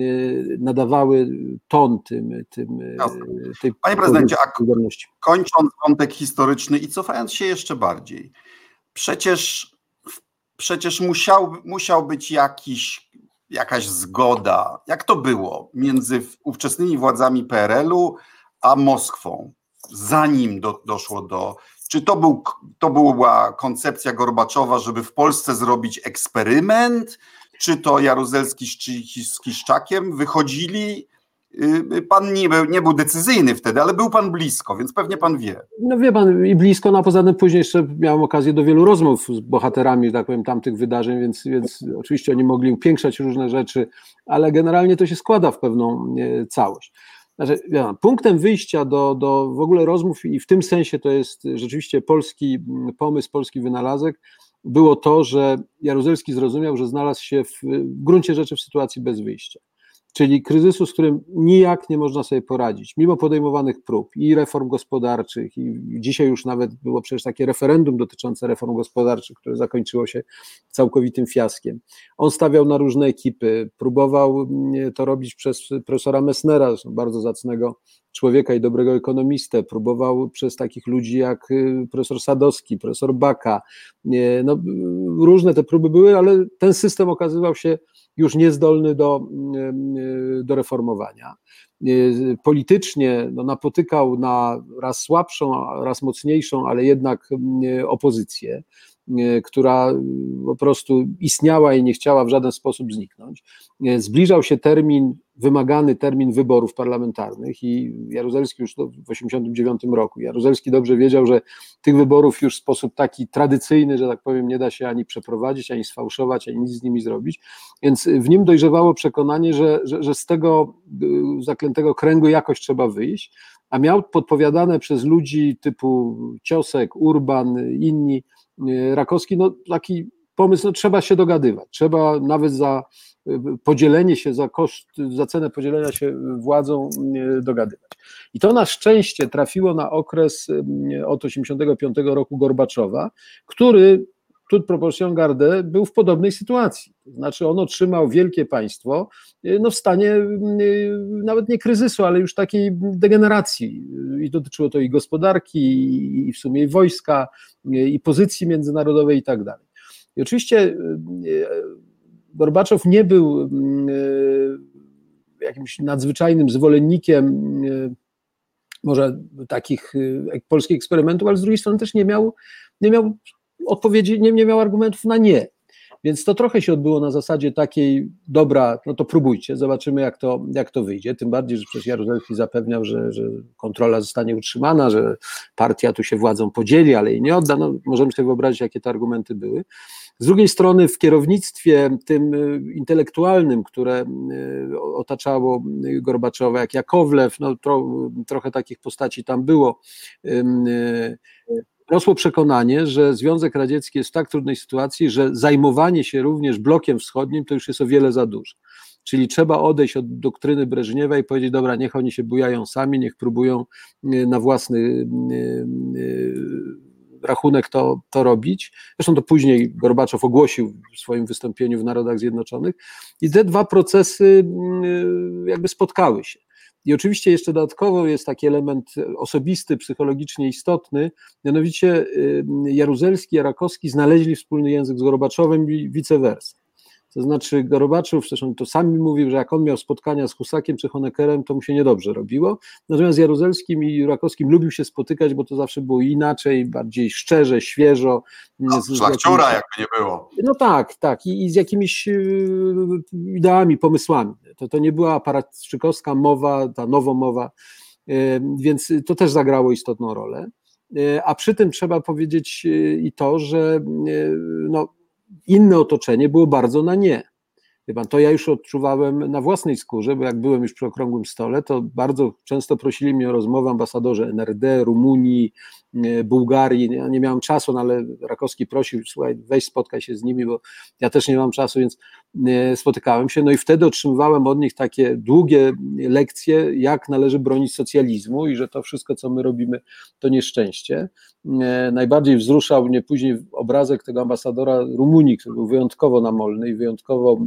S2: nadawały ton tym, tym
S1: e, tej Panie prezydencie, a kończąc wątek historyczny i cofając się jeszcze bardziej, przecież, przecież musiał, musiał być jakiś, jakaś zgoda, jak to było, między ówczesnymi władzami PRL-u a Moskwą, zanim do, doszło do czy to, był, to była koncepcja Gorbaczowa, żeby w Polsce zrobić eksperyment? Czy to Jaruzelski z Kiszczakiem wychodzili? Y, pan nie był, nie był decyzyjny wtedy, ale był pan blisko, więc pewnie pan wie.
S2: No wie pan i blisko, no a poza tym później jeszcze miałem okazję do wielu rozmów z bohaterami, tak powiem, tamtych wydarzeń, więc, więc oczywiście oni mogli upiększać różne rzeczy, ale generalnie to się składa w pewną całość. Znaczy, ja, punktem wyjścia do, do w ogóle rozmów, i w tym sensie to jest rzeczywiście polski pomysł, polski wynalazek, było to, że Jaruzelski zrozumiał, że znalazł się w gruncie rzeczy w sytuacji bez wyjścia czyli kryzysu, z którym nijak nie można sobie poradzić, mimo podejmowanych prób i reform gospodarczych, i dzisiaj już nawet było przecież takie referendum dotyczące reform gospodarczych, które zakończyło się całkowitym fiaskiem. On stawiał na różne ekipy, próbował mm, to robić przez profesora Messnera, bardzo zacnego człowieka i dobrego ekonomistę, próbował przez takich ludzi jak y, profesor Sadowski, profesor Baka, no, różne te próby były, ale ten system okazywał się już niezdolny do, mm, y, do reformowania. Y, politycznie no, napotykał na raz słabszą, raz mocniejszą, ale jednak opozycję. E, która po prostu istniała i nie chciała w żaden sposób zniknąć. E, zbliżał się termin, wymagany termin wyborów parlamentarnych i Jaruzelski już w 1989 roku. Jaruzelski dobrze wiedział, że tych wyborów już w sposób taki tradycyjny, że tak powiem, nie da się ani przeprowadzić, ani sfałszować, ani nic z nimi zrobić. Więc w nim dojrzewało przekonanie, że, że, że z tego e, zaklętego kręgu jakoś trzeba wyjść, a miał podpowiadane przez ludzi typu Ciosek, Urban, inni, E, Rakowski, no taki pomysł, no trzeba się dogadywać, trzeba nawet za e, podzielenie się, za koszt, za cenę podzielenia się władzą e, dogadywać. I to na szczęście trafiło na okres od 85 roku Gorbaczowa, który toute proportion garde był w podobnej sytuacji. To znaczy on otrzymał wielkie państwo no w stanie nawet nie kryzysu, ale już takiej degeneracji i dotyczyło to i gospodarki, i w sumie wojska, i pozycji międzynarodowej i tak dalej. I oczywiście Gorbaczow nie był jakimś nadzwyczajnym zwolennikiem może takich polskich eksperymentów, ale z drugiej strony też nie miał, nie miał odpowiedzi, nie, nie miał argumentów na nie. Więc to trochę się odbyło na zasadzie takiej, dobra, no to próbujcie, zobaczymy jak to, jak to wyjdzie. Tym bardziej, że przecież Jaruzelski zapewniał, że, że kontrola zostanie utrzymana, że partia tu się władzą podzieli, ale jej nie odda. No, możemy sobie wyobrazić, jakie te argumenty były. Z drugiej strony, w kierownictwie tym y, intelektualnym, które y, otaczało Gorbaczowa, jak Jakowlew, no, tro, trochę takich postaci tam było y, rosło przekonanie, że Związek Radziecki jest w tak trudnej sytuacji, że zajmowanie się również blokiem wschodnim to już jest o wiele za dużo. Czyli trzeba odejść od doktryny Breżniewa i powiedzieć, dobra, niech oni się bujają sami, niech próbują y, na własny y, y, rachunek to, to robić. Zresztą to później Gorbaczow ogłosił w swoim wystąpieniu w Narodach Zjednoczonych. I te dwa procesy jakby spotkały się. I oczywiście jeszcze dodatkowo jest taki element osobisty, psychologicznie istotny, mianowicie Jaruzelski i Rakowski znaleźli wspólny język z Gorbaczowem i vice versa. To znaczy Gorobaczow, zresztą to sami mówił, że jak on miał spotkania z Husakiem czy Honeckerem, to mu się niedobrze robiło. Natomiast Jaruzelskim i Rakowskim lubił się spotykać, bo to zawsze było inaczej, bardziej szczerze, świeżo.
S1: No, szlachciura jakby nie było.
S2: No tak, tak. I, i z jakimiś y, ideami, pomysłami. To, to nie była aparatczykowska mowa, ta nowomowa, y, więc to też zagrało istotną rolę. Y, a przy tym trzeba powiedzieć i to, że no, inne otoczenie było bardzo na nie. Pan, to ja już odczuwałem na własnej skórze, bo jak byłem już przy okrągłym stole, to bardzo często prosili mnie o rozmowę ambasadorze NRD, Rumunii, Bułgarii. Ja nie miałem czasu, no ale Rakowski prosił, słuchaj, weź spotkaj się z nimi, bo ja też nie mam czasu, więc e, spotykałem się. No i wtedy otrzymywałem od nich takie długie lekcje, jak należy bronić socjalizmu i że to wszystko, co my robimy, to nieszczęście. E, najbardziej wzruszał mnie później obrazek tego ambasadora Rumunii, który był wyjątkowo namolny i wyjątkowo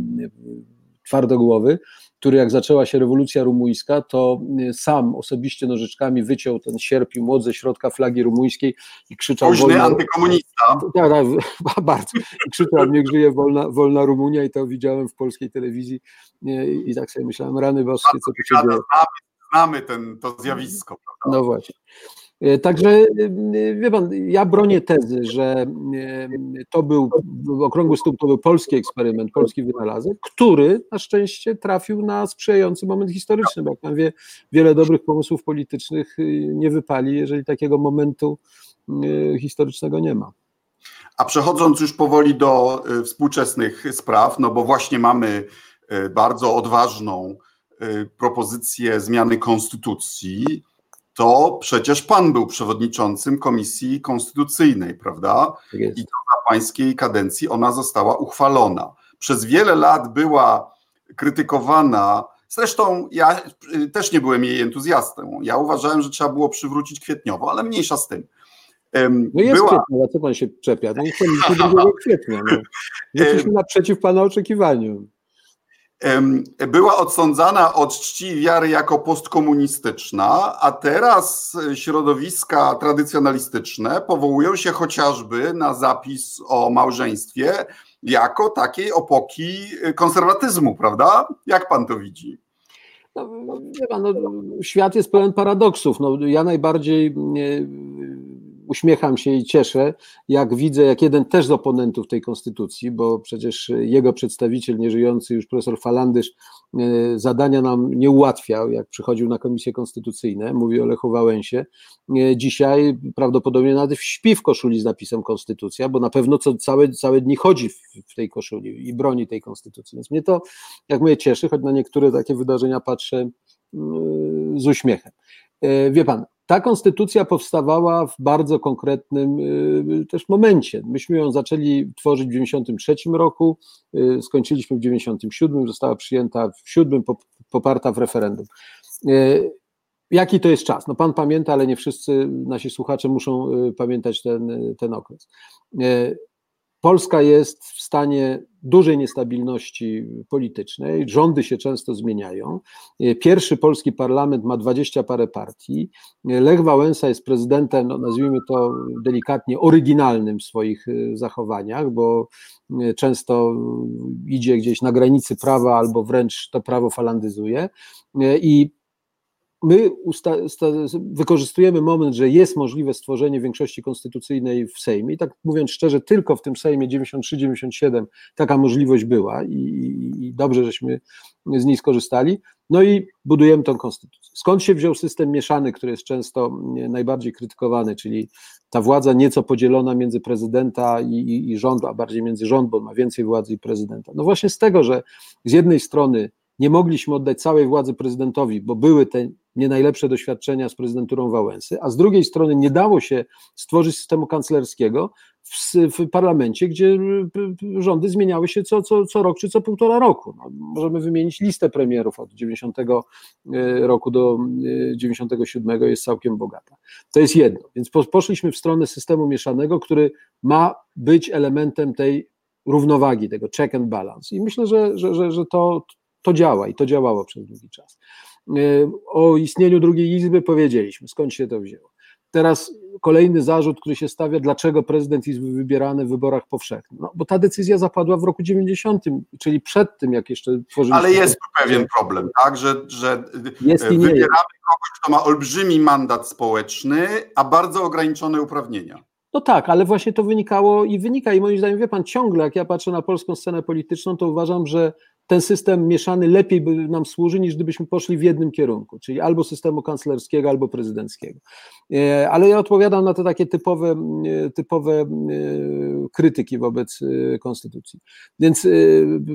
S2: twardogłowy, który jak zaczęła się rewolucja rumuńska, to y, sam osobiście nożyczkami wyciął ten sierp i młot ze środka flagi rumuńskiej i krzyczał...
S1: Późny wolna... antykomunista.
S2: Tak, tak, bardzo. I krzyczał, niech żyje wolna, wolna Rumunia i to widziałem w polskiej telewizji i, i tak sobie myślałem, rany boskie, co tu się dzieje.
S1: Znamy, znamy ten, to zjawisko.
S2: Prawda? No właśnie. E, także e, wie pan, ja bronię tezy, że e, to był okrągły stół, to był polski eksperyment, polski wynalazek, który na szczęście trafił na sprzyjający moment historyczny, bo jak pan wie, wiele dobrych pomysłów politycznych nie wypali, jeżeli takiego momentu historycznego nie ma.
S1: A przechodząc już powoli do współczesnych spraw, no bo właśnie mamy bardzo odważną propozycję zmiany konstytucji to przecież pan był przewodniczącym Komisji Konstytucyjnej, prawda? Tak I to na pańskiej kadencji ona została uchwalona. Przez wiele lat była krytykowana. Zresztą ja y, też nie byłem jej entuzjastą. Ja uważałem, że trzeba było przywrócić kwietniowo, ale mniejsza z tym.
S2: No jest była... kwietnia, co pan się czepia? No nie chcemy 2 kwietnia. No. Jesteśmy naprzeciw pana oczekiwaniu
S1: była odsądzana od czci i wiary jako postkomunistyczna, a teraz środowiska tradycjonalistyczne powołują się chociażby na zapis o małżeństwie jako takiej opoki konserwatyzmu, prawda? Jak pan to widzi?
S2: No, pan, no, świat jest pełen paradoksów. No, ja najbardziej uśmiecham się i cieszę, jak widzę, jak jeden też z oponentów tej konstytucji, bo przecież jego przedstawiciel, nieżyjący już profesor Falandysz, e, zadania nam nie ułatwiał, jak przychodził na komisje konstytucyjne, mówi o Lechu Wałęsie. E, dzisiaj prawdopodobnie nawet śpi w koszuli z napisem konstytucja, bo na pewno co całe, całe dni chodzi w, tej koszuli i broni tej konstytucji. Więc mnie to, jak mówię, cieszy, choć na niektóre takie wydarzenia patrzę mm, z uśmiechem. E, wie pan, ta konstytucja powstawała w bardzo konkretnym y, też momencie. Myśmy ją zaczęli tworzyć w 1993 roku, y, skończyliśmy w 1997, została przyjęta w 7, poparta w referendum. Y, jaki to jest czas? No pan pamięta, ale nie wszyscy nasi słuchacze muszą pamiętać ten, ten okres. Polska jest w stanie dużej niestabilności politycznej, rządy się często zmieniają. Pierwszy polski parlament ma dwadzieścia parę partii. Lech Wałęsa jest prezydentem, no nazwijmy to delikatnie, oryginalnym w swoich y, zachowaniach, bo y, często idzie gdzieś na granicy prawa albo wręcz to prawo falandyzuje. Y, I my wykorzystujemy moment, że jest możliwe stworzenie większości konstytucyjnej w Sejmie i tak mówiąc szczerze, tylko w tym Sejmie 93-97 taka możliwość była i, i, dobrze, żeśmy z niej skorzystali. No i budujemy tą konstytucję. Skąd się wziął system mieszany, który jest często najbardziej krytykowany, czyli ta władza nieco podzielona między prezydenta i, i, i rząd, a bardziej między rząd, bo ma więcej władzy i prezydenta. No właśnie z tego, że z jednej strony nie mogliśmy oddać całej władzy prezydentowi, bo były te nie najlepsze doświadczenia z prezydenturą Wałęsy, a z drugiej strony nie dało się stworzyć systemu kanclerskiego w, w parlamencie, gdzie y, rządy zmieniały się co, co, co rok czy co półtora roku. No, możemy wymienić listę premierów od 90 y, roku do 97 y, jest całkiem bogata. To jest jedno. Więc poszliśmy w stronę systemu mieszanego, który ma być elementem tej równowagi, tego check and balance. I myślę, że, że, że, że to, to działa i to działało przez długi czas. E, o istnieniu drugiej izby powiedzieliśmy, skąd się to wzięło. Teraz kolejny zarzut, który się stawia, dlaczego prezydent jest wybierany w wyborach powszechnych. No, bo ta decyzja zapadła w roku 90, czyli przed tym, jak jeszcze tworzyliśmy.
S1: Ale jest tu pewien problem, tak, że, że jest wybieramy jest. kogoś, kto ma olbrzymi mandat społeczny, a bardzo ograniczone uprawnienia.
S2: No tak, ale właśnie to wynikało i wynika, i moim zdaniem, wie pan, ciągle, jak ja patrzę na polską scenę polityczną, to uważam, że ten system mieszany lepiej by nam służy, niż gdybyśmy poszli w jednym kierunku, czyli albo systemu kanclerskiego, albo prezydenckiego. E, ale ja odpowiadam na te takie typowe, e, typowe e, krytyki wobec konstytucji. Więc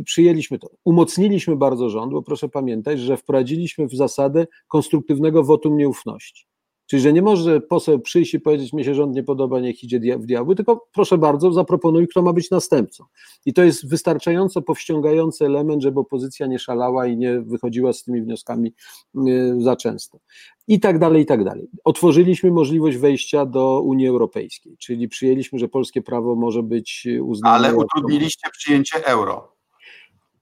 S2: przyjęliśmy to. Umocniliśmy bardzo rząd, bo proszę pamiętać, że wprowadziliśmy w zasadę konstruktywnego wotum nieufności. Czyli, że nie może poseł przyjść i powiedzieć, mi się rząd nie podoba, niech idzie w diabły, tylko proszę bardzo, zaproponuj, kto ma być następcą. I to jest wystarczająco powściągający element, żeby opozycja nie szalała i nie wychodziła z tymi wnioskami y, za często. I tak dalej, i tak dalej. Otworzyliśmy możliwość wejścia do Unii Europejskiej, czyli przyjęliśmy, że polskie prawo może być uznane.
S1: Ale utrudniliście przyjęcie euro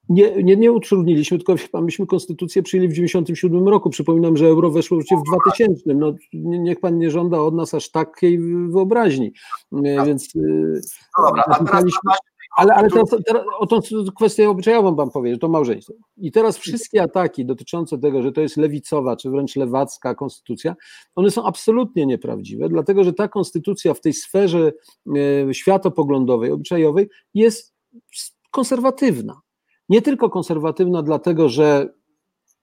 S2: nie, nie, nie utrudniliśmy, tylko myśmy konstytucję przyjęli w 1997 roku. Przypominam, że euro weszło w życie w 2000. No, niech pan nie żąda od nas aż takiej wyobraźni. E, więc e,
S1: no dobra, a teraz
S2: ale, ale teraz, teraz o tą kwestię obyczajową wam powiem, że to małżeństwo. I teraz wszystkie ataki dotyczące tego, że to jest lewicowa, czy wręcz lewacka konstytucja, one są absolutnie nieprawdziwe, dlatego że ta konstytucja w tej sferze e, światopoglądowej, obyczajowej jest konserwatywna nie tylko konserwatywna, dlatego że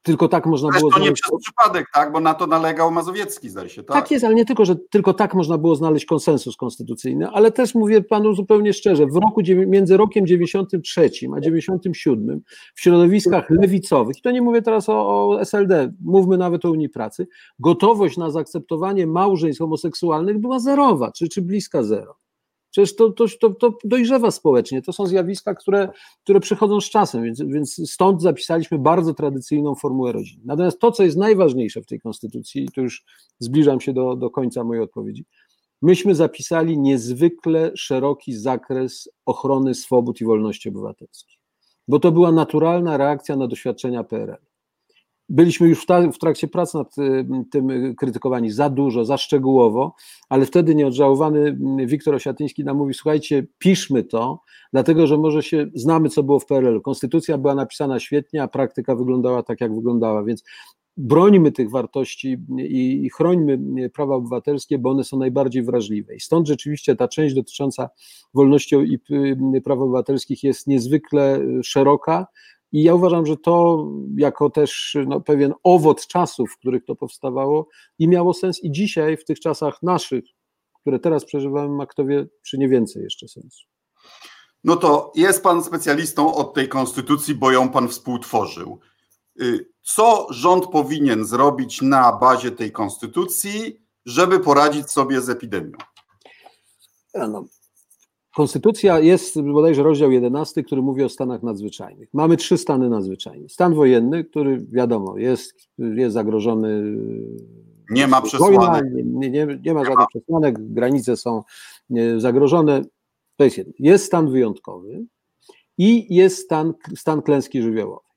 S2: tylko tak można
S1: Zresztą
S2: było
S1: znaleźć... nie przez przypadek, tak? Bo na to nalegał Mazowiecki, zdaje się, tak?
S2: Tak jest, ale nie tylko, że tylko tak można było znaleźć konsensus konstytucyjny, ale też mówię panu zupełnie szczerze, w roku, między rokiem 93 a 97 w środowiskach lewicowych, i to nie mówię teraz o, o SLD, mówmy nawet o Unii Pracy, gotowość na zaakceptowanie małżeństw homoseksualnych była zerowa, czy, czy bliska zero. Przecież to, to, to, to dojrzewa społecznie. To są zjawiska, które, które przychodzą z czasem, więc, więc stąd zapisaliśmy bardzo tradycyjną formułę rodziny. Natomiast to, co jest najważniejsze w tej konstytucji, i tu już zbliżam się do, do końca mojej odpowiedzi, myśmy zapisali niezwykle szeroki zakres ochrony swobód i wolności obywatelskich, bo to była naturalna reakcja na doświadczenia PRL. Byliśmy już w trakcie prac nad y, tym krytykowani za dużo, za szczegółowo, ale wtedy nieodżałowany Wiktor Osiatyński nam mówi, słuchajcie, piszmy to, dlatego że może się znamy, co było w PRL. Konstytucja była napisana świetnie, a praktyka wyglądała tak, jak wyglądała, więc brońmy tych wartości i, i chrońmy prawa obywatelskie, bo one są najbardziej wrażliwe. I stąd rzeczywiście ta część dotycząca wolności i y, praw obywatelskich jest niezwykle szeroka, i ja uważam, że to jako też no, pewien owoc czasów, w których to powstawało, i miało sens i dzisiaj, w tych czasach naszych, które teraz przeżywamy, ma kto wie, czy nie więcej jeszcze sensu.
S1: No to jest pan specjalistą od tej konstytucji, bo ją pan współtworzył. Y, co rząd powinien zrobić na bazie tej konstytucji, żeby poradzić sobie z epidemią?
S2: No, Konstytucja jest bodajże rozdział 11, który mówi o stanach nadzwyczajnych. Mamy trzy stany nadzwyczajne. Stan wojenny, który wiadomo, jest, jest zagrożony.
S1: Nie ma przesłanek.
S2: nie, nie, nie, ma żadnych przesłanek, granice są zagrożone. To jest jedno. Jest stan wyjątkowy i jest stan, stan klęski żywiołowej.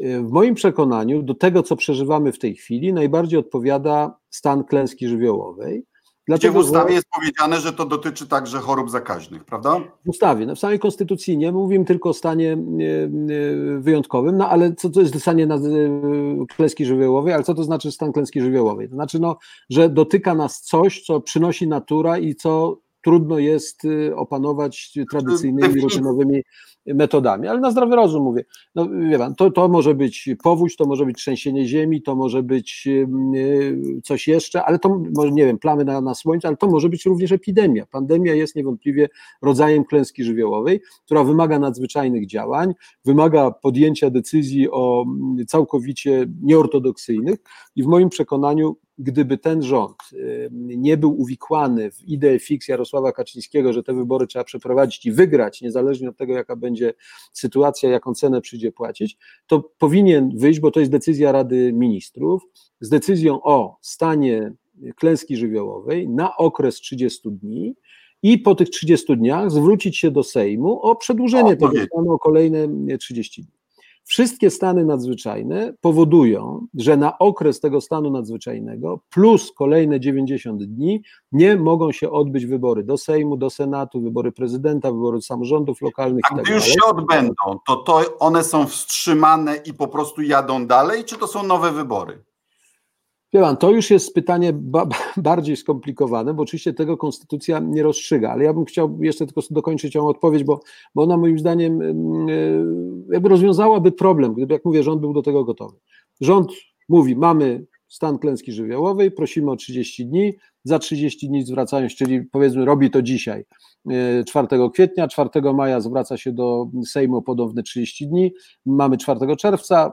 S2: W moim przekonaniu do tego, co przeżywamy w tej chwili, najbardziej odpowiada stan klęski żywiołowej.
S1: Dlatego, Gdzie w ustawie że... jest powiedziane, że to dotyczy także chorób zakaźnych, prawda?
S2: W ustawie, no w samej konstytucji nie, mówimy tylko o stanie e, e, wyjątkowym, no ale co to jest stanie e, klęski żywiołowej, ale co to znaczy stan klęski żywiołowej? To znaczy, no, że dotyka nas coś, co przynosi natura i co trudno jest opanować tradycyjnymi, rutynowymi metodami, ale na zdrowy rozum mówię. No, wie pan, to, to może być powódź, to może być trzęsienie ziemi, to może być yy, coś jeszcze, ale to może, nie wiem, plamy na, na słońcu, ale to może być również epidemia. Pandemia jest niewątpliwie rodzajem klęski żywiołowej, która wymaga nadzwyczajnych działań, wymaga podjęcia decyzji o mm, całkowicie nieortodoksyjnych i w moim przekonaniu gdyby ten rząd nie był uwikłany w ideę fix Jarosława Kaczyńskiego, że te wybory trzeba przeprowadzić i wygrać, niezależnie od tego, jaka będzie sytuacja, jaką cenę przyjdzie płacić, to powinien wyjść, bo to jest decyzja Rady Ministrów, z decyzją o stanie klęski żywiołowej na okres 30 dni i po tych 30 dniach zwrócić się do Sejmu o przedłużenie o, tego stanu o kolejne 30 dni. Wszystkie stany nadzwyczajne powodują, że na okres tego stanu nadzwyczajnego plus kolejne 90 dni nie mogą się odbyć wybory do Sejmu, do Senatu, wybory prezydenta, wybory samorządów lokalnych.
S1: A gdy już się odbędą, to, to one są wstrzymane i po prostu jadą dalej, czy to są nowe wybory?
S2: Wie pan, to już jest pytanie ba bardziej skomplikowane, bo oczywiście tego konstytucja nie rozstrzyga, ale ja bym chciał jeszcze tylko dokończyć ją odpowiedź, bo, bo ona moim zdaniem e, jakby rozwiązałaby problem, gdyby, jak mówię, rząd był do tego gotowy. Rząd mówi, mamy stan klęski żywiołowej, prosimy o 30 dni, za 30 dni zwracają się, czyli powiedzmy robi to dzisiaj, 4 e, kwietnia, 4 maja zwraca się do Sejmu podobne 30 dni, mamy 4 czerwca,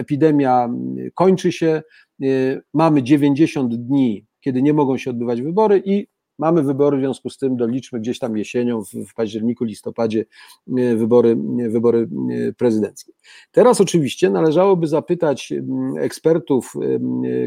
S2: epidemia kończy się, Y, mamy 90 dni, kiedy nie mogą się odbywać wybory i mamy wybory, w związku z tym doliczmy gdzieś tam jesienią, w, październiku, listopadzie y, wybory, y, wybory prezydenckie. Teraz oczywiście należałoby zapytać ekspertów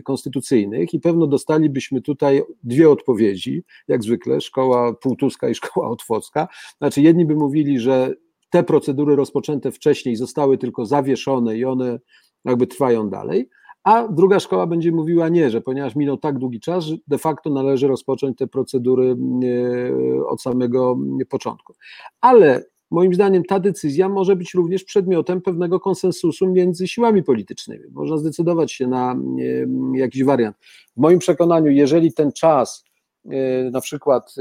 S2: konstytucyjnych i pewno dostalibyśmy tutaj dwie odpowiedzi, jak zwykle, szkoła półtuska i szkoła otwocka. Znaczy jedni by mówili, że te procedury rozpoczęte wcześniej zostały tylko zawieszone i one jakby trwają dalej, a druga szkoła będzie mówiła nie, że ponieważ minął tak długi czas, że de facto należy rozpocząć te procedury e, od samego początku. Ale moim zdaniem ta decyzja może być również przedmiotem pewnego konsensusu między siłami politycznymi. Można zdecydować się na e, jakiś wariant. W moim przekonaniu, jeżeli ten czas e, na przykład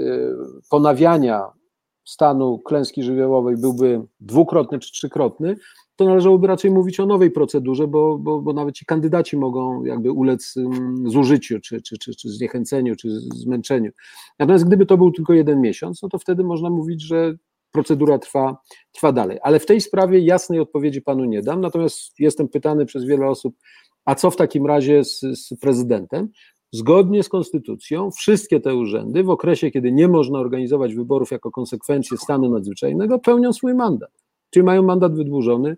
S2: ponawiania stanu klęski żywiołowej byłby dwukrotny czy trzykrotny, to należałoby raczej mówić o nowej procedurze, bo, bo, bo nawet ci kandydaci mogą jakby ulec mm, zużyciu, czy, czy, czy, czy zniechęceniu, czy zmęczeniu. Natomiast gdyby to był tylko jeden miesiąc, no to wtedy można mówić, że procedura trwa, trwa dalej. Ale w tej sprawie jasnej odpowiedzi panu nie dam, natomiast jestem pytany przez wiele osób, a co w takim razie z, z prezydentem? Zgodnie z konstytucją, wszystkie te urzędy w okresie, kiedy nie można organizować wyborów jako konsekwencję stanu nadzwyczajnego, pełnią swój mandat czyli mają mandat wydłużony.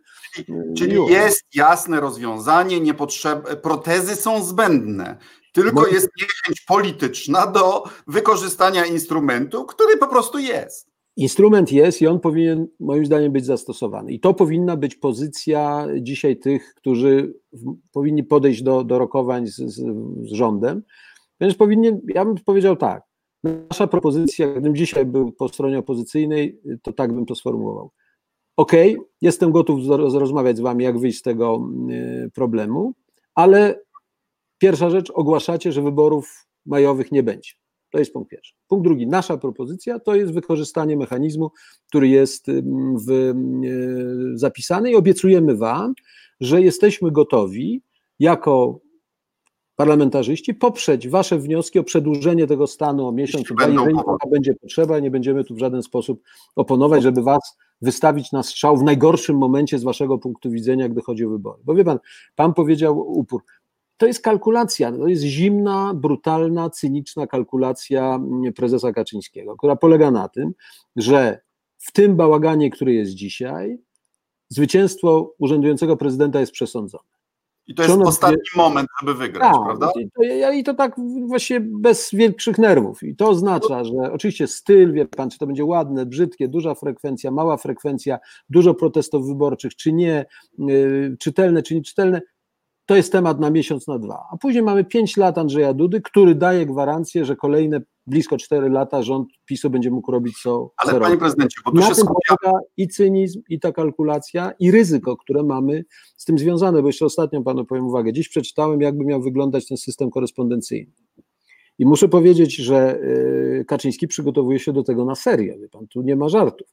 S1: Czyli jest jasne rozwiązanie, niepotrzeb... protezy są zbędne. Tylko jest niechęć polityczna do wykorzystania instrumentu, który po prostu jest.
S2: Instrument jest i on powinien, moim zdaniem, być zastosowany. I to powinna być pozycja dzisiaj tych, którzy powinni podejść do, do rokowań z, z, z rządem. Więc powinien, ja bym powiedział tak. Nasza propozycja, gdybym dzisiaj był po stronie opozycyjnej, to tak bym to sformułował OK, jestem gotów rozmawiać z Wami, jak wyjść z tego y, problemu, ale pierwsza rzecz, ogłaszacie, że wyborów majowych nie będzie. To jest punkt pierwszy. Punkt drugi, nasza propozycja to jest wykorzystanie mechanizmu, który jest w, y, zapisany i obiecujemy Wam, że jesteśmy gotowi jako parlamentarzyści poprzeć Wasze wnioski o przedłużenie tego stanu o miesiąc, dwa, jeżeli będzie potrzeba, nie będziemy tu w żaden sposób oponować, żeby Was wystawić na strzał w najgorszym momencie z waszego punktu widzenia, gdy chodzi o wybory. Bo wie pan, pan powiedział upór. To jest kalkulacja, to jest zimna, brutalna, cyniczna kalkulacja prezesa Kaczyńskiego, która polega na tym, że w tym bałaganie, który jest dzisiaj, zwycięstwo urzędującego prezydenta jest przesądzone.
S1: I to jest ostatni moment, żeby wygrać, tak, prawda?
S2: I to, I to tak właśnie bez większych nerwów. I to oznacza, że oczywiście styl, wie pan, czy to będzie ładne, brzydkie, duża frekwencja, mała frekwencja, dużo protestów wyborczych, czy nie, yy, czytelne, czy nieczytelne, to jest temat na miesiąc, na dwa. A później mamy pięć lat Andrzeja Dudy, który daje gwarancję, że kolejne blisko cztery lata rząd PiSu będzie mógł robić co
S1: Ale co panie prezydencie, bo
S2: na
S1: się
S2: tym polega i cynizm, i ta kalkulacja, i ryzyko, które mamy z tym związane, bo jeszcze ostatnią panu powiem uwagę. Dziś przeczytałem, jakby miał wyglądać ten system korespondencyjny. I muszę powiedzieć, że y, Kaczyński przygotowuje się do tego na serio, wie pan, tu nie ma żartów.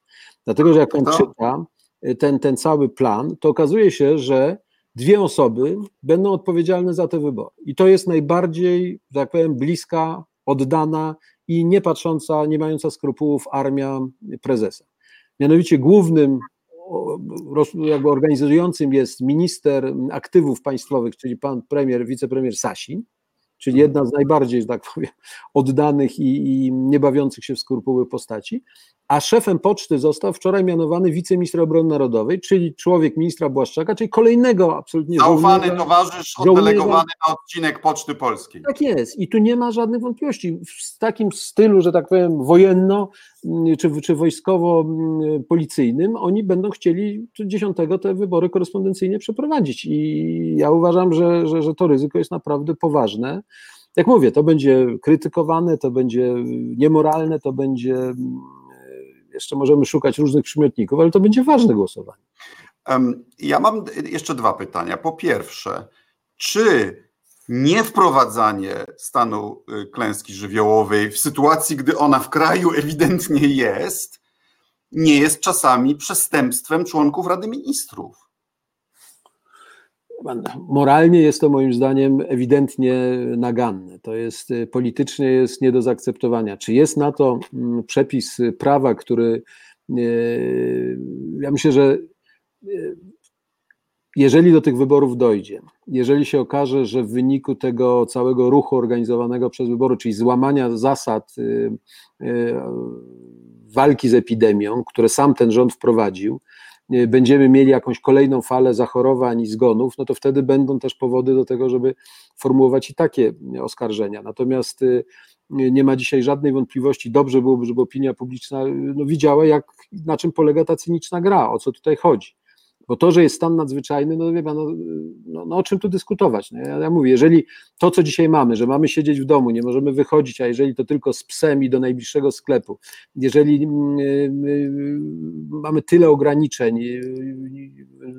S2: Dlatego, że jak pan czyta y, ten, ten cały plan, to okazuje się, że dwie osoby będą odpowiedzialne za te wybory. I to jest najbardziej, że tak powiem, bliska, oddana i nie patrząca, nie mająca skrupułów armia prezesa. Mianowicie głównym jakby organizującym jest minister aktywów państwowych, czyli pan premier, wicepremier Sasin, czyli jedna z najbardziej, że tak powiem, oddanych i, i nie bawiących się w skrupuły postaci, a szefem poczty został wczoraj mianowany wiceminister obrony narodowej, czyli człowiek ministra Błaszczaka, czyli kolejnego absolutnie
S1: Zaufany żołnierza, towarzysz oddelegowany na odcinek Poczty Polskiej.
S2: Tak jest i tu nie ma żadnych wątpliwości. W takim stylu, że tak powiem, wojenno mm, czy, czy wojskowo-policyjnym, mm, oni będą chcieli 10 te wybory korespondencyjnie przeprowadzić i ja uważam, że, że, że to ryzyko jest naprawdę poważne. Jak mówię, to będzie krytykowane, to będzie niemoralne, to będzie mm, jeszcze możemy szukać różnych przymiotników, ale to będzie ważne głosowanie.
S1: Ja mam jeszcze dwa pytania. Po pierwsze, czy niewprowadzanie stanu y, klęski żywiołowej w sytuacji, gdy ona w kraju ewidentnie jest, nie jest czasami przestępstwem członków Rady Ministrów?
S2: Moralnie jest to moim zdaniem ewidentnie naganne. To jest y, politycznie jest nie do zaakceptowania. Czy jest na to mm, przepis prawa, który y, ja myślę, że y, jeżeli do tych wyborów dojdzie, jeżeli się okaże, że w wyniku tego całego ruchu organizowanego przez wybory, czyli złamania zasad walki z epidemią, które sam ten rząd wprowadził, będziemy mieli jakąś kolejną falę zachorowań i zgonów, no to wtedy będą też powody do tego, żeby formułować i takie oskarżenia. Natomiast y, nie ma dzisiaj żadnej wątpliwości, dobrze byłoby, żeby opinia publiczna no, widziała, jak, na czym polega ta cyniczna gra, o co tutaj chodzi. Bo to, że jest stan nadzwyczajny, no wie pan, no, no, no o czym tu dyskutować? Ja, ja, mówię, jeżeli to, co dzisiaj mamy, że mamy siedzieć w domu, nie możemy wychodzić, a jeżeli to tylko z psem i do najbliższego sklepu, jeżeli yy, mamy tyle ograniczeń, yy,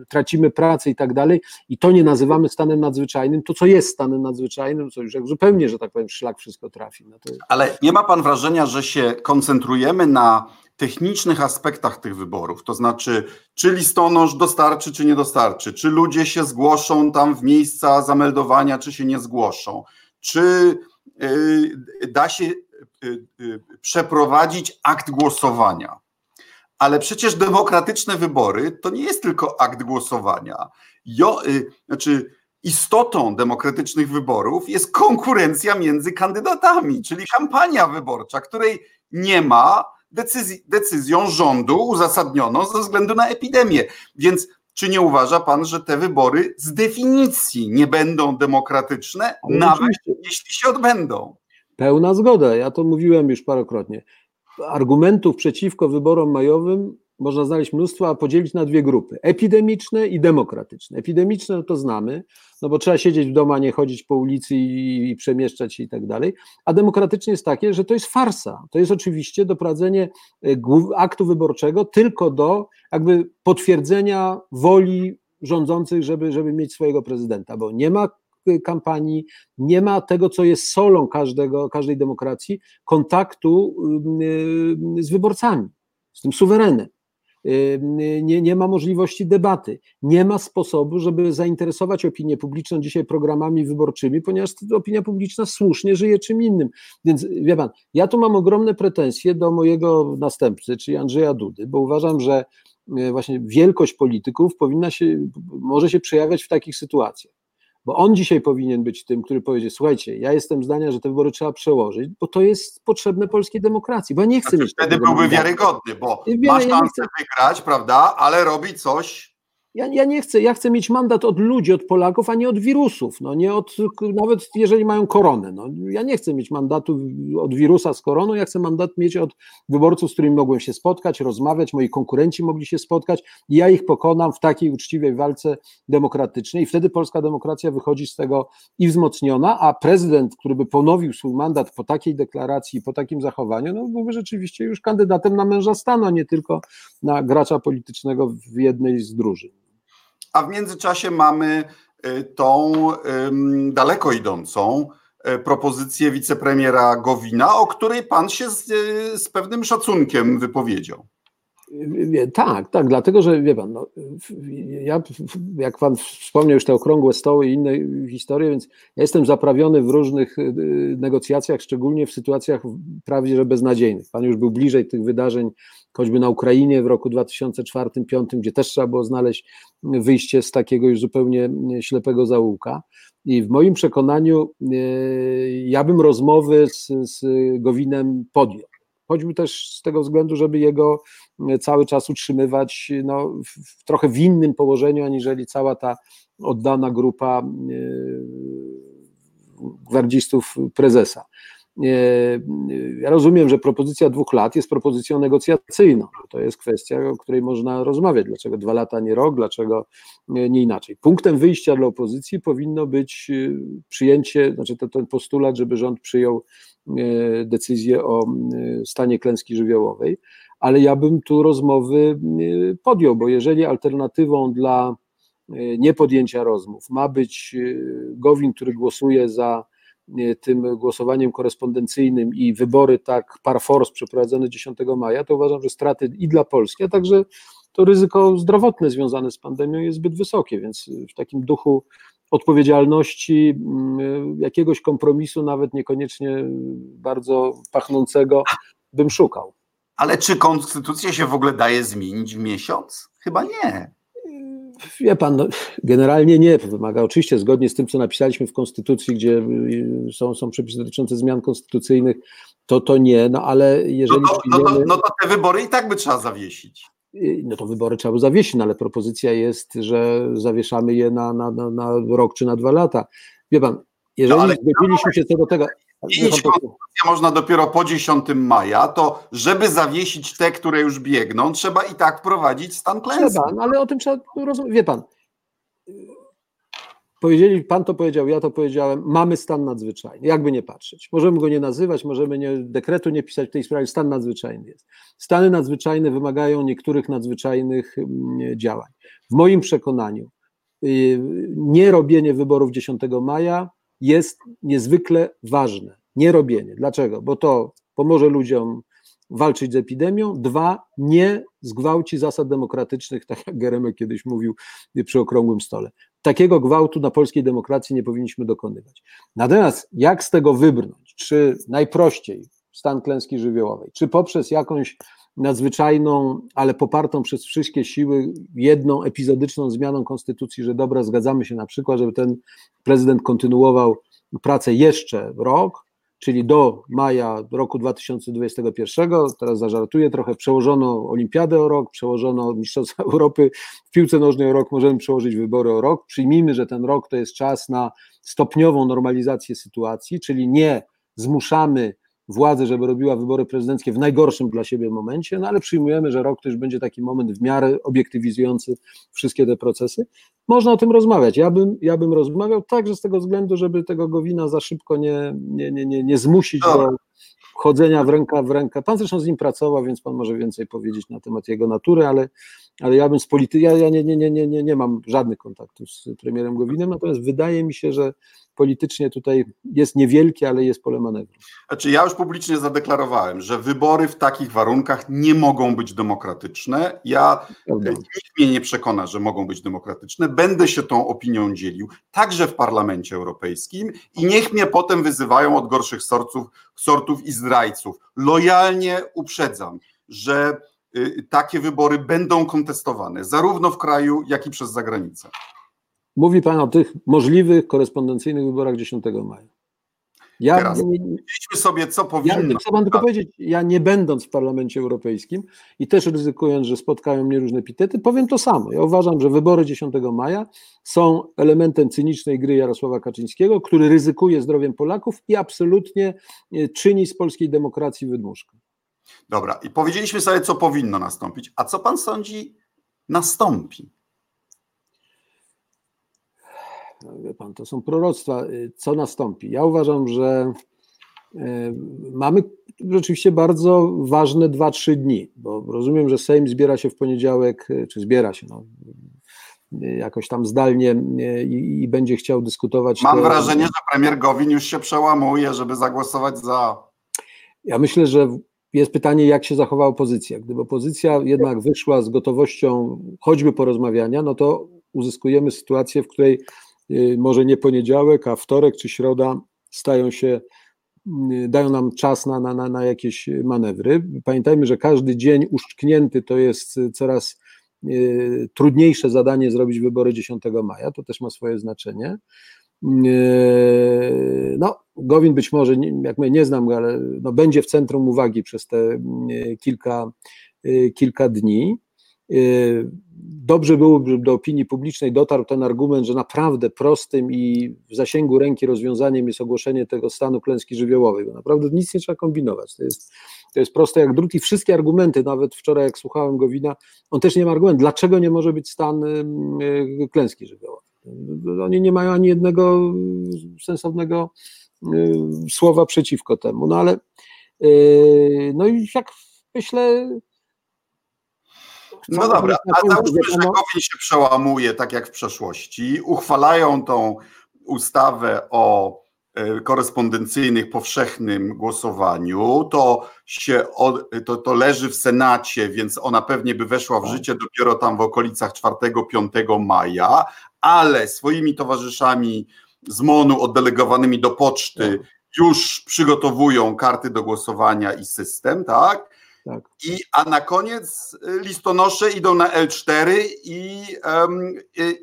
S2: tracimy pracę i tak dalej, i to nie nazywamy stanem nadzwyczajnym, to co jest stanem nadzwyczajnym, co już jak zupełnie, że tak powiem, szlak wszystko trafi. No to...
S1: Ale nie ma pan wrażenia, że się koncentrujemy na technicznych aspektach tych wyborów, to znaczy, czy listonosz dostarczy, czy nie dostarczy, czy ludzie się zgłoszą tam w miejsca zameldowania, czy się nie zgłoszą, czy y, da się y, y, przeprowadzić akt głosowania. Ale przecież demokratyczne wybory to nie jest tylko akt głosowania. Jo, znaczy, istotą demokratycznych wyborów jest konkurencja między kandydatami, czyli kampania wyborcza, której nie ma, decyzji, decyzją rządu uzasadnioną ze względu na epidemię. Więc czy nie uważa pan, że te wybory z definicji nie będą demokratyczne, Ale nawet oczywiście. jeśli się odbędą?
S2: Pełna zgoda, ja to mówiłem już parokrotnie. Argumentów przeciwko wyborom majowym można znaleźć mnóstwo, a podzielić na dwie grupy: epidemiczne i demokratyczne. Epidemiczne no to znamy, no bo trzeba siedzieć w domu, a nie chodzić po ulicy i, i przemieszczać się i tak dalej. A demokratyczne jest takie, że to jest farsa. To jest oczywiście doprowadzenie e, aktu wyborczego tylko do jakby potwierdzenia woli rządzących, żeby, żeby mieć swojego prezydenta, bo nie ma e, kampanii, nie ma tego, co jest solą każdego, każdej demokracji, kontaktu z wyborcami, z tym suwerenem nie, nie ma możliwości debaty, nie ma sposobu, żeby zainteresować opinię publiczną dzisiaj programami wyborczymi, ponieważ opinia publiczna słusznie żyje czym innym. Więc wie pan, ja tu mam ogromne pretensje do mojego następcy, czyli Andrzeja Dudy, bo uważam, że e, właśnie wielkość polityków powinna się, może się przejawiać w takich sytuacjach bo on dzisiaj powinien być tym, który powiedzie, słuchajcie, ja jestem zdania, że te wybory trzeba przełożyć, bo to jest potrzebne polskiej demokracji, bo ja nie chcę znaczy, mieć...
S1: Wtedy byłby wiarygodny, bo ma szansę chcę... wygrać, prawda, ale robi coś
S2: ja, ja, nie chcę, ja chcę mieć mandat od ludzi, od Polaków, a nie od wirusów, no nie od, nawet jeżeli mają koronę, no, ja nie chcę mieć mandatu od wirusa z koroną, ja chcę mandat mieć od wyborców, z którymi mogłem się spotkać, rozmawiać, moi konkurenci mogli się spotkać i ja ich pokonam w takiej uczciwej walce demokratycznej. I wtedy polska demokracja wychodzi z tego i wzmocniona, a prezydent, który by ponowił swój mandat po takiej deklaracji, po takim zachowaniu, no byłby rzeczywiście już kandydatem na męża stanu, a nie tylko na gracza politycznego w jednej z drużyn
S1: a w międzyczasie mamy y, tą daleko idącą y, propozycję wicepremiera Gowina, o której pan się z, y, z pewnym szacunkiem wypowiedział.
S2: Tak, tak, dlatego że wie pan, no, ja, jak pan wspomniał już te okrągłe stoły i inne historie, więc ja jestem zaprawiony w różnych negocjacjach, szczególnie w sytuacjach prawie że beznadziejnych. Pan już był bliżej tych wydarzeń choćby na Ukrainie w roku 2004-2005, gdzie też trzeba było znaleźć wyjście z takiego już zupełnie ślepego zaułka. I w moim przekonaniu e, ja bym rozmowy z, z Gowinem podjął. Choćby też z tego względu, żeby jego cały czas utrzymywać no, w, trochę w innym położeniu, aniżeli cała ta oddana grupa e, gwardzistów prezesa. Ja rozumiem, że propozycja dwóch lat jest propozycją negocjacyjną. To jest kwestia, o której można rozmawiać. Dlaczego dwa lata, nie rok, dlaczego nie inaczej. Punktem wyjścia dla opozycji powinno być y, przyjęcie, znaczy ten postulat, żeby rząd przyjął decyzję o stanie klęski żywiołowej, ale ja bym tu rozmowy podjął, bo jeżeli alternatywą dla niepodjęcia rozmów ma być Gowin, który głosuje za tym głosowaniem korespondencyjnym i wybory tak par force przeprowadzone 10 maja, to uważam, że straty i dla Polski, a także to ryzyko zdrowotne związane z pandemią jest zbyt wysokie, więc w takim duchu odpowiedzialności, mm, jakiegoś kompromisu, nawet niekoniecznie bardzo pachnącego, bym szukał.
S1: Ale czy konstytucja się w ogóle daje zmienić w miesiąc? Chyba nie.
S2: Wie pan, no, generalnie nie. Wymaga oczywiście zgodnie z tym, co napisaliśmy w Konstytucji, gdzie y, są, są przepisy dotyczące zmian konstytucyjnych, to to nie, no ale jeżeli.
S1: No to, no to, no to te wybory i tak by trzeba zawiesić.
S2: Y, no to wybory trzeba by zawiesić, no ale propozycja jest, że zawieszamy je na, na, na, na rok czy na dwa lata. Wie pan, jeżeli no, zgodziliśmy się co do tego.
S1: Konstytucję można dopiero po 10 maja, to żeby zawiesić te, które już biegną, trzeba i tak wprowadzić stan klęski.
S2: Trzeba, no ale o tym trzeba rozmawiać. Wie pan, powiedzieli, pan to powiedział, ja to powiedziałem, mamy stan nadzwyczajny, jakby nie patrzeć. Możemy go nie nazywać, możemy nie, dekretu nie pisać w tej sprawie, stan nadzwyczajny jest. Stany nadzwyczajne wymagają niektórych nadzwyczajnych mm, działań. W moim przekonaniu y, nie robienie wyborów 10 maja jest niezwykle ważne. Nie robienie. Dlaczego? Bo to pomoże ludziom walczyć z epidemią. Dwa, nie zgwałci zasad demokratycznych, tak jak Geremek kiedyś mówił przy okrągłym stole. Takiego gwałtu na polskiej demokracji nie powinniśmy dokonywać. Natomiast jak z tego wybrnąć? Czy najprościej stan klęski żywiołowej, czy poprzez jakąś nadzwyczajną, ale popartą przez wszystkie siły jedną epizodyczną zmianą konstytucji, że dobra, zgadzamy się na przykład, żeby ten prezydent kontynuował pracę jeszcze rok, czyli do maja roku 2021. Teraz zażartuję trochę, przełożono olimpiadę o rok, przełożono Mistrzostwa Europy w piłce nożnej o rok, możemy przełożyć wybory o rok. Przyjmijmy, że ten rok to jest czas na stopniową normalizację sytuacji, czyli nie zmuszamy władzy, żeby robiła wybory prezydenckie w najgorszym dla siebie momencie, no ale przyjmujemy, że rok to już będzie taki moment w miarę obiektywizujący wszystkie te procesy. Można o tym rozmawiać. Ja bym, ja bym rozmawiał także z tego względu, żeby tego Gowina za szybko nie, nie, nie, nie, nie zmusić do chodzenia w ręka w rękę. Pan zresztą z nim pracował, więc pan może więcej powiedzieć na temat jego natury, ale, ale ja bym z polity... ja, ja nie, nie, nie, nie, nie, nie mam żadnych kontaktów z premierem Gowinem, natomiast wydaje mi się, że politycznie tutaj jest niewielkie, ale jest pole manewru.
S1: Znaczy ja już publicznie zadeklarowałem, że wybory w takich warunkach nie mogą być demokratyczne. Ja nikt mnie nie przekona, że mogą być demokratyczne. Będę się tą opinią dzielił, także w Parlamencie Europejskim i niech mnie potem wyzywają od gorszych sortów, sortów i zdrajców. Lojalnie uprzedzam, że takie wybory będą kontestowane zarówno w kraju, jak i przez zagranicę.
S2: Mówi Pan o tych możliwych korespondencyjnych wyborach 10 maja.
S1: Ja Teraz nie, sobie, co powinno.
S2: Ja chcę tylko powiedzieć, ja nie będąc w Parlamencie Europejskim i też ryzykując, że spotkają mnie różne epitety, powiem to samo. Ja uważam, że wybory 10 maja są elementem cynicznej gry Jarosława Kaczyńskiego, który ryzykuje zdrowiem Polaków i absolutnie e, czyni z polskiej demokracji wydmuszkę.
S1: Dobra, i powiedzieliśmy sobie, co powinno nastąpić. A co pan sądzi nastąpi?
S2: No, wie pan, to są proroctwa. Y, co nastąpi? Ja uważam, że y, mamy rzeczywiście bardzo ważne 2-3 dni, bo rozumiem, że Sejm zbiera się w poniedziałek, y, czy zbiera się, no, jakoś tam zdalnie i, i będzie chciał dyskutować.
S1: Mam te... wrażenie, że premier Gowin już się przełamuje, żeby zagłosować za.
S2: Ja myślę, że jest pytanie, jak się zachowa opozycja. Gdyby opozycja jednak wyszła z gotowością choćby porozmawiania, no to uzyskujemy sytuację, w której Y, może nie poniedziałek, a wtorek czy środa stają się, y, dają nam czas na, na, na jakieś manewry. Pamiętajmy, że każdy dzień uszczknięty to jest coraz y, trudniejsze zadanie zrobić wybory 10 maja, to też ma swoje znaczenie. No, Gowin być może, jak my nie znam ale no, będzie w centrum uwagi przez te kilka, kilka dni. Dobrze byłoby, żeby do opinii publicznej dotarł ten argument, że naprawdę prostym i w zasięgu ręki rozwiązaniem jest ogłoszenie tego stanu klęski żywiołowej, bo naprawdę nic nie trzeba kombinować. To jest, to jest proste jak drut i wszystkie argumenty, nawet wczoraj jak słuchałem Gowina, on też nie ma argumentu, dlaczego nie może być stan klęski żywiołowej. Oni nie mają ani jednego sensownego y, słowa przeciwko temu, no ale y, no i jak myślę,
S1: no dobra, a załóżmy, że Gowin się przełamuje, tak jak w przeszłości, uchwalają tą ustawę o korespondencyjnych, powszechnym głosowaniu, to się to, to leży w Senacie, więc ona pewnie by weszła w tak. życie dopiero tam w okolicach 4-5 maja, ale swoimi towarzyszami z MONU oddelegowanymi do poczty tak. już przygotowują karty do głosowania i system, tak? Tak. I, a na koniec y, listonosze idą na L4 i, um,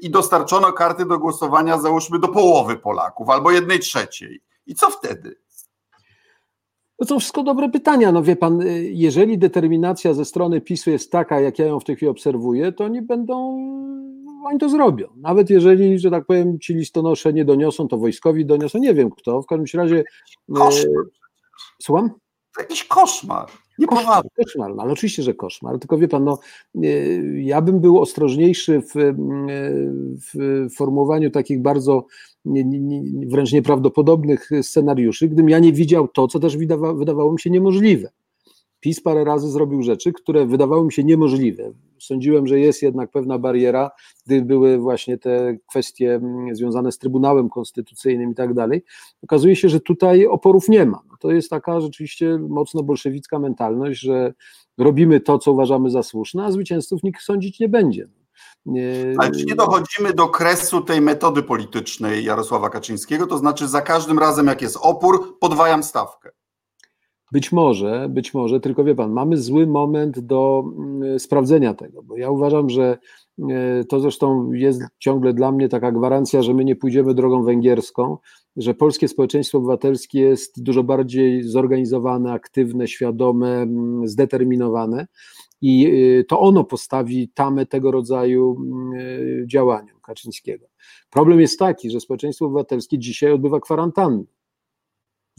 S1: i dostarczono karty do głosowania, załóżmy, do połowy Polaków albo jednej trzeciej. I co wtedy?
S2: No to wszystko dobre pytania. No wie pan, y, jeżeli determinacja ze strony PiSu jest taka, jak ja ją w tej chwili obserwuję, to oni będą, oni to zrobią. Nawet jeżeli, że tak powiem, ci listonosze nie doniosą, to wojskowi doniosą, nie wiem kto. W każdym razie.
S1: Koszmar.
S2: Słucham?
S1: To jakiś koszmar.
S2: Nie koszmar, koszmar, no, ale oczywiście, że koszmar, tylko wie pan, no, ja bym był ostrożniejszy w, w formułowaniu takich bardzo nie, nie, wręcz nieprawdopodobnych scenariuszy, gdybym ja nie widział to, co też wydawa, wydawało mi się niemożliwe. PiS parę razy zrobił rzeczy, które wydawały mi się niemożliwe. Sądziłem, że jest jednak pewna bariera, gdy były właśnie te kwestie mm, związane z Trybunałem Konstytucyjnym i tak dalej. Okazuje się, że tutaj oporów nie ma. No to jest taka rzeczywiście mocno bolszewicka mentalność, że robimy to, co uważamy za słuszne, a zwycięzców nikt sądzić nie będzie.
S1: Ale czy nie dochodzimy do kresu tej metody politycznej Jarosława Kaczyńskiego? To znaczy, za każdym razem, jak jest opór, podwajam stawkę.
S2: Być może, być może, tylko wie pan, mamy zły moment do mm, sprawdzenia tego, bo ja uważam, że e, to zresztą jest ciągle dla mnie taka gwarancja, że my nie pójdziemy drogą węgierską, że polskie społeczeństwo obywatelskie jest dużo bardziej zorganizowane, aktywne, świadome, mm, zdeterminowane i e, to ono postawi tamę tego rodzaju mm, e, działaniom Kaczyńskiego. Problem jest taki, że społeczeństwo obywatelskie dzisiaj odbywa kwarantannę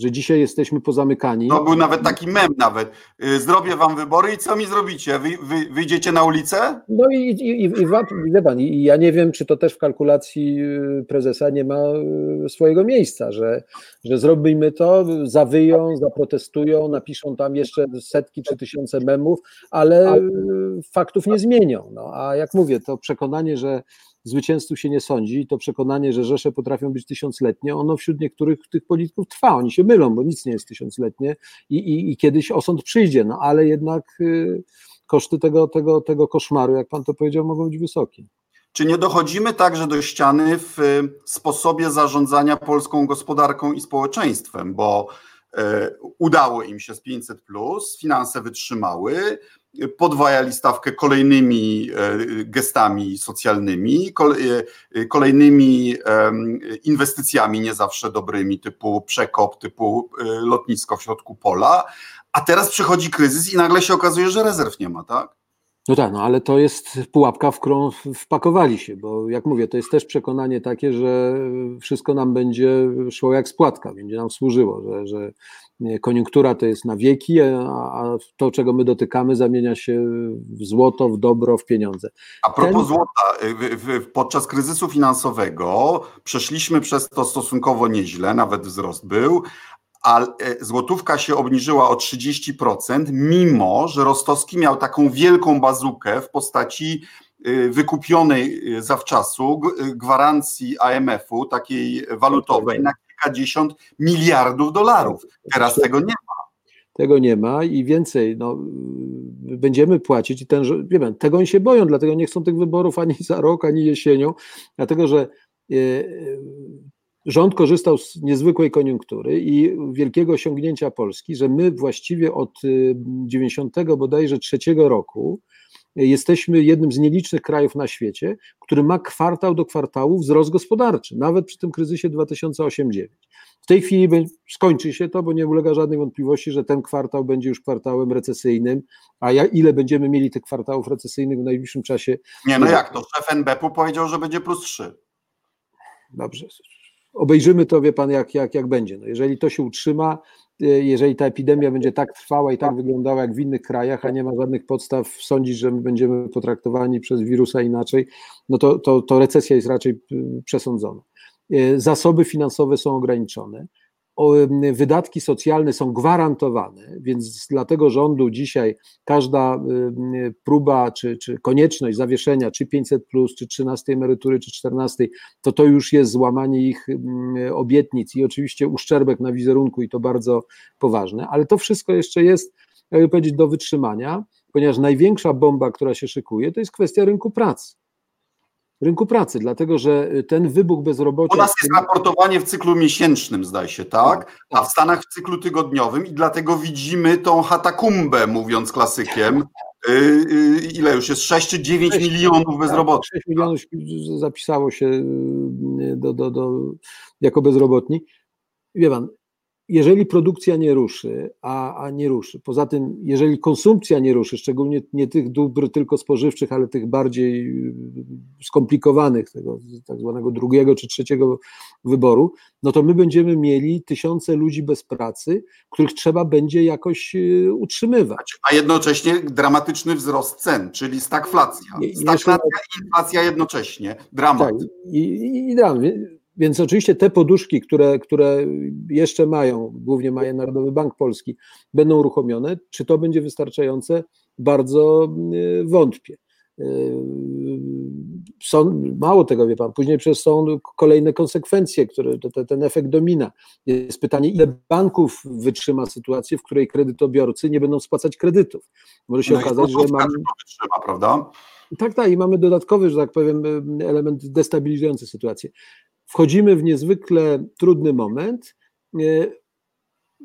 S2: że dzisiaj jesteśmy pozamykani.
S1: No był nawet taki mem nawet. Y, zrobię wam wybory i co mi zrobicie? Wy, wy wyjdziecie na ulicę?
S2: No i, i, i, i, pan, i ja nie wiem, czy to też w kalkulacji y, prezesa nie ma y, swojego miejsca, że, że zrobimy to, zawyją, zaprotestują, napiszą tam jeszcze setki czy tysiące memów, ale faktów nie zmienią. No, a jak mówię, to przekonanie, że zwycięzców się nie sądzi i to przekonanie, że Rzesze potrafią być tysiącletnie, ono wśród niektórych tych polityków trwa. Oni się mylą, bo nic nie jest tysiącletnie i, i, i kiedyś osąd przyjdzie, no ale jednak y, koszty tego, tego, tego koszmaru, jak pan to powiedział, mogą być wysokie.
S1: Czy nie dochodzimy także do ściany w y, sposobie zarządzania polską gospodarką i społeczeństwem, bo y, udało im się z 500, finanse wytrzymały, podwajali stawkę kolejnymi gestami socjalnymi, kolejnymi inwestycjami nie zawsze dobrymi, typu przekop, typu lotnisko w środku pola, a teraz przychodzi kryzys i nagle się okazuje, że rezerw nie ma, tak?
S2: No tak, no ale to jest pułapka, w którą wpakowali się, bo jak mówię, to jest też przekonanie takie, że wszystko nam będzie szło jak spłatka, będzie nam służyło, że, że koniunktura to jest na wieki, a to, czego my dotykamy, zamienia się w złoto, w dobro, w pieniądze.
S1: A propos Ten... złota, podczas kryzysu finansowego przeszliśmy przez to stosunkowo nieźle, nawet wzrost był, a e, złotówka się obniżyła o 30%, mimo że Rostowski miał taką wielką bazukę w postaci e, wykupionej e, zawczasu gwarancji AMF-u, takiej walutowej, na kilkadziesiąt miliardów dolarów. Teraz tego nie ma.
S2: Tego nie ma i więcej, no, będziemy płacić i ten, wiem, tego oni się boją, dlatego nie chcą tych wyborów ani za rok, ani jesienią, dlatego że rząd korzystał z niezwykłej koniunktury i wielkiego osiągnięcia Polski, że my właściwie od 90 y, bodajże trzeciego roku jesteśmy jednym z nielicznych krajów na świecie, który ma kwartał do kwartału wzrost gospodarczy, nawet przy tym kryzysie 2008-2009. W tej chwili skończy się to, bo nie ulega żadnej wątpliwości, że ten kwartał będzie już kwartałem recesyjnym, a ja, ile będziemy mieli tych kwartałów recesyjnych w najbliższym czasie?
S1: Nie, no jak to? Szef NBP-u powiedział, że będzie plus 3.
S2: Dobrze, obejrzymy to, wie pan, jak, jak, jak będzie. No jeżeli to się utrzyma, jeżeli ta epidemia będzie tak trwała i tak wyglądała jak w innych krajach, a nie ma żadnych podstaw sądzić, że my będziemy potraktowani przez wirusa inaczej, no to, to, to recesja jest raczej przesądzona. E, zasoby finansowe są ograniczone wydatki socjalne są gwarantowane, więc dla tego rządu dzisiaj każda próba czy, czy konieczność zawieszenia czy 500, plus, czy 13 emerytury, czy 14, to to już jest złamanie ich obietnic i oczywiście uszczerbek na wizerunku i to bardzo poważne, ale to wszystko jeszcze jest, jakby powiedzieć, do wytrzymania, ponieważ największa bomba, która się szykuje, to jest kwestia rynku pracy rynku pracy, dlatego że y, ten wybuch bezrobocia.
S1: U nas jest raportowanie w cyklu miesięcznym, zdaje się, tak? tak a w tak. Stanach w cyklu tygodniowym i dlatego widzimy tą hatakumbę, mówiąc klasykiem. Y, y, ile już jest? 6 czy 9 6, milionów bezrobotnych.
S2: 6 milionów zapisało się do, do, do, jako bezrobotni. Wie pan, jeżeli produkcja nie ruszy, a, a nie ruszy, poza tym, jeżeli konsumpcja nie ruszy, szczególnie nie tych dóbr tylko spożywczych, ale tych bardziej y, skomplikowanych, tego tak zwanego drugiego czy trzeciego wyboru, no to my będziemy mieli tysiące ludzi bez pracy, których trzeba będzie jakoś y, utrzymywać.
S1: A jednocześnie dramatyczny wzrost cen, czyli stagflacja. Stagflacja i inflacja jednocześnie. Dramat. Tak,
S2: i, i, i więc oczywiście te poduszki, które, które jeszcze mają, głównie ma Narodowy Bank Polski, będą uruchomione. Czy to będzie wystarczające? Bardzo y, wątpię. Y, są, mało tego wie pan, później przez są kolejne konsekwencje, które te, ten efekt domina. Jest pytanie, ile banków wytrzyma sytuację, w której kredytobiorcy nie będą spłacać kredytów. Może się no okazać, że mamy.
S1: Wytrzyma, prawda?
S2: Tak, tak, i mamy dodatkowy, że tak powiem, element destabilizujący sytuację wchodzimy w niezwykle trudny moment, e,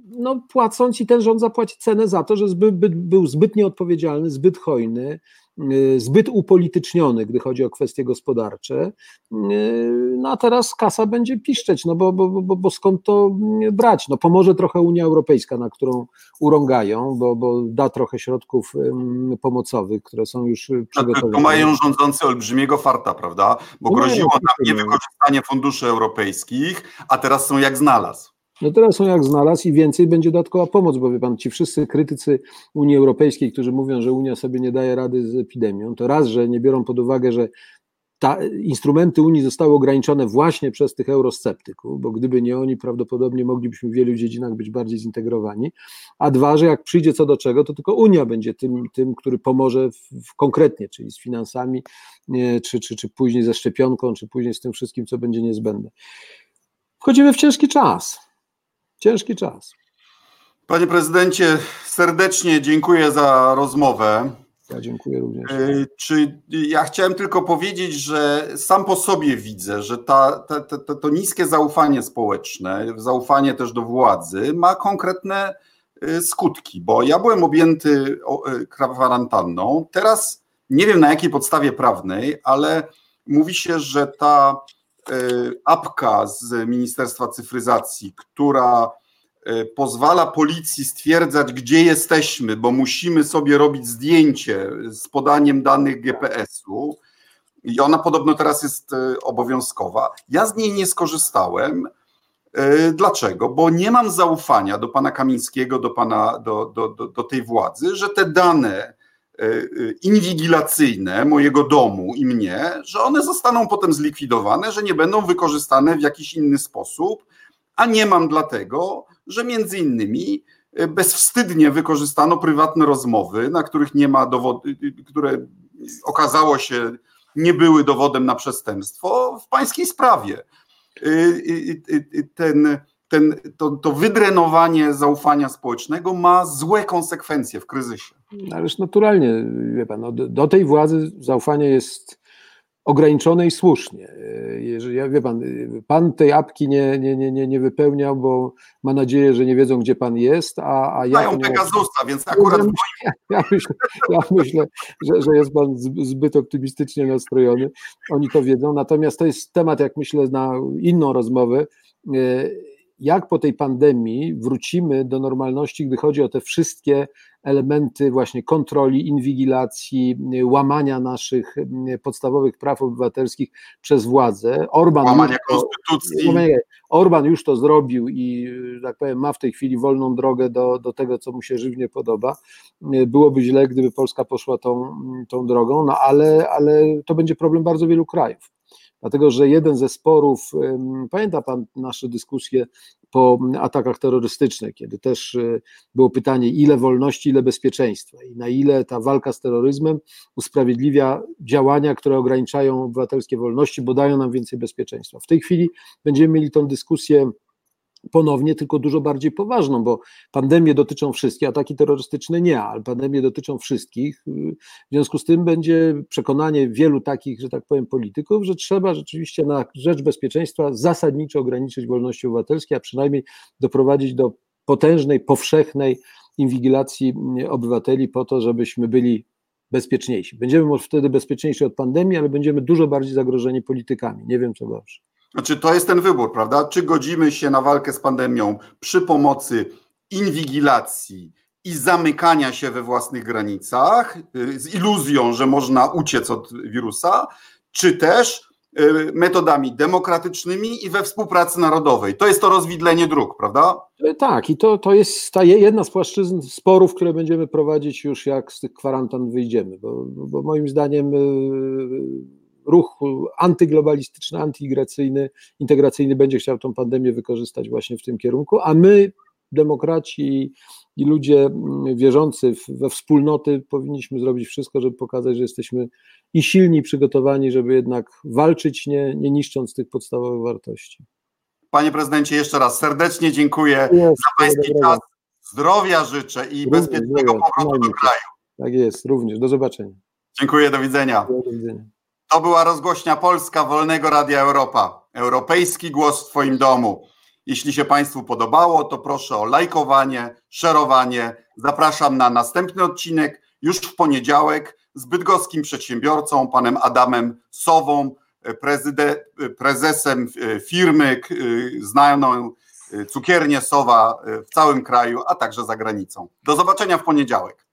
S2: no, płacąc i ten rząd zapłaci cenę za to, że zbyt, był zbyt nieodpowiedzialny, zbyt hojny, e, zbyt upolityczniony, gdy chodzi o kwestie gospodarcze. E, no a teraz kasa będzie piszczeć, no bo, bo, bo, bo skąd to brać? No pomoże trochę Unia Europejska, na którą urągają, bo, bo da trochę środków pomocowych, które są już przygotowane.
S1: To mają rządzący olbrzymiego farta, prawda? Bo groziło nam niewykorzystanie funduszy europejskich, a teraz są jak znalazł.
S2: No teraz są jak znalazł i więcej będzie dodatkowa pomoc, bo wie pan, ci wszyscy krytycy Unii Europejskiej, którzy mówią, że Unia sobie nie daje rady z epidemią, to raz, że nie biorą pod uwagę, że ta, instrumenty Unii zostały ograniczone właśnie przez tych eurosceptyków, bo gdyby nie oni, prawdopodobnie moglibyśmy w wielu dziedzinach być bardziej zintegrowani, a dwa, że jak przyjdzie co do czego, to tylko Unia będzie tym, tym który pomoże w, w konkretnie, czyli z finansami, nie, czy, czy, czy później ze szczepionką, czy później z tym wszystkim, co będzie niezbędne. Wchodzimy w ciężki czas. Ciężki czas.
S1: Panie prezydencie, serdecznie dziękuję za rozmowę.
S2: Ja dziękuję również. E,
S1: czy ja chciałem tylko powiedzieć, że sam po sobie widzę, że ta, ta, ta, to niskie zaufanie społeczne, zaufanie też do władzy ma konkretne skutki, bo ja byłem objęty kwarantanną. Teraz nie wiem na jakiej podstawie prawnej, ale mówi się, że ta apka z Ministerstwa Cyfryzacji, która pozwala policji stwierdzać, gdzie jesteśmy, bo musimy sobie robić zdjęcie z podaniem danych GPS-u, i ona podobno teraz jest e, obowiązkowa. Ja z niej nie skorzystałem. E, dlaczego? Bo nie mam zaufania do pana Kamińskiego, do, pana, do, do, do, do tej władzy, że te dane e, inwigilacyjne mojego domu i mnie, że one zostaną potem zlikwidowane, że nie będą wykorzystane w jakiś inny sposób, a nie mam dlatego, że między innymi bezwstydnie wykorzystano prywatne rozmowy, na których nie ma dowodu, które okazało się nie były dowodem na przestępstwo w pańskiej sprawie. Y, y, y, ten, ten, to, to wydrenowanie zaufania społecznego ma złe konsekwencje w kryzysie.
S2: Ależ naturalnie, wie pan, no, do tej władzy zaufanie jest ograniczone i słusznie. Jeżeli, wie pan, pan tej apki nie, nie, nie, nie wypełniał, bo ma nadzieję, że nie wiedzą, gdzie pan jest, a, a ja...
S1: Mają Pegasusa, więc akurat...
S2: Ja, ja myślę, ja myślę że, że jest pan zbyt optymistycznie nastrojony. Oni to wiedzą, natomiast to jest temat, jak myślę, na inną rozmowę jak po tej pandemii wrócimy do normalności, gdy chodzi o te wszystkie elementy właśnie kontroli, inwigilacji, łamania naszych mm, podstawowych praw obywatelskich przez władzę.
S1: Orban łamania konstytucji.
S2: Orban już to zrobił i, tak powiem, ma w tej chwili wolną drogę do, do tego, co mu się żywnie podoba. Byłoby źle, gdyby Polska poszła tą, tą drogą, no ale, ale to będzie problem bardzo wielu krajów dlatego że jeden ze sporów, pamięta Pan nasze dyskusje po atakach terrorystycznych, kiedy też e, było pytanie, ile wolności, ile bezpieczeństwa i na ile ta walka z terroryzmem usprawiedliwia działania, które ograniczają obywatelskie wolności, bo dają nam więcej bezpieczeństwa. W tej chwili będziemy mieli tą dyskusję ponownie, tylko dużo bardziej poważną, bo pandemie dotyczą wszystkich, ataki terrorystyczne nie, ale pandemie dotyczą wszystkich. W związku z tym będzie przekonanie wielu takich, że tak powiem, polityków, że trzeba rzeczywiście na rzecz bezpieczeństwa zasadniczo ograniczyć wolności obywatelskie, a przynajmniej doprowadzić do potężnej, powszechnej inwigilacji obywateli po to, żebyśmy byli bezpieczniejsi. Będziemy może wtedy bezpieczniejsi od pandemii, ale będziemy dużo bardziej zagrożeni politykami. Nie wiem, co gorsze.
S1: Znaczy, to jest ten wybór, prawda? Czy godzimy się na walkę z pandemią przy pomocy inwigilacji i zamykania się we własnych granicach, y, z iluzją, że można uciec od wirusa, czy też y, metodami demokratycznymi i we współpracy narodowej. To jest to rozwidlenie dróg, prawda?
S2: E, tak, i to, to jest ta jedna z płaszczyzn sporów, które będziemy prowadzić już jak z tych kwarantan wyjdziemy, bo, bo moim zdaniem y, ruch antyglobalistyczny, antyintegracyjny, integracyjny będzie chciał tą pandemię wykorzystać właśnie w tym kierunku, a my, demokraci i ludzie mm, wierzący we wspólnoty, powinniśmy zrobić wszystko, żeby pokazać, że jesteśmy i silni, i przygotowani, żeby jednak walczyć, nie, nie niszcząc tych podstawowych wartości.
S1: Panie prezydencie, jeszcze raz serdecznie dziękuję jest, za pański czas. Zdrowia życzę i również, bezpiecznego powrotu do kraju.
S2: Tak jest, również. Do zobaczenia.
S1: Dziękuję, do widzenia. Do widzenia. To była rozgłośnia Polska Wolnego Radia Europa. Europejski głos w Twoim domu. Jeśli się Państwu podobało, to proszę o lajkowanie, szerowanie. Zapraszam na następny odcinek już w poniedziałek z bydgoskim przedsiębiorcą, panem Adamem Sową, prezesem firmy znaną cukiernię Sowa w całym kraju, a także za granicą. Do zobaczenia w poniedziałek.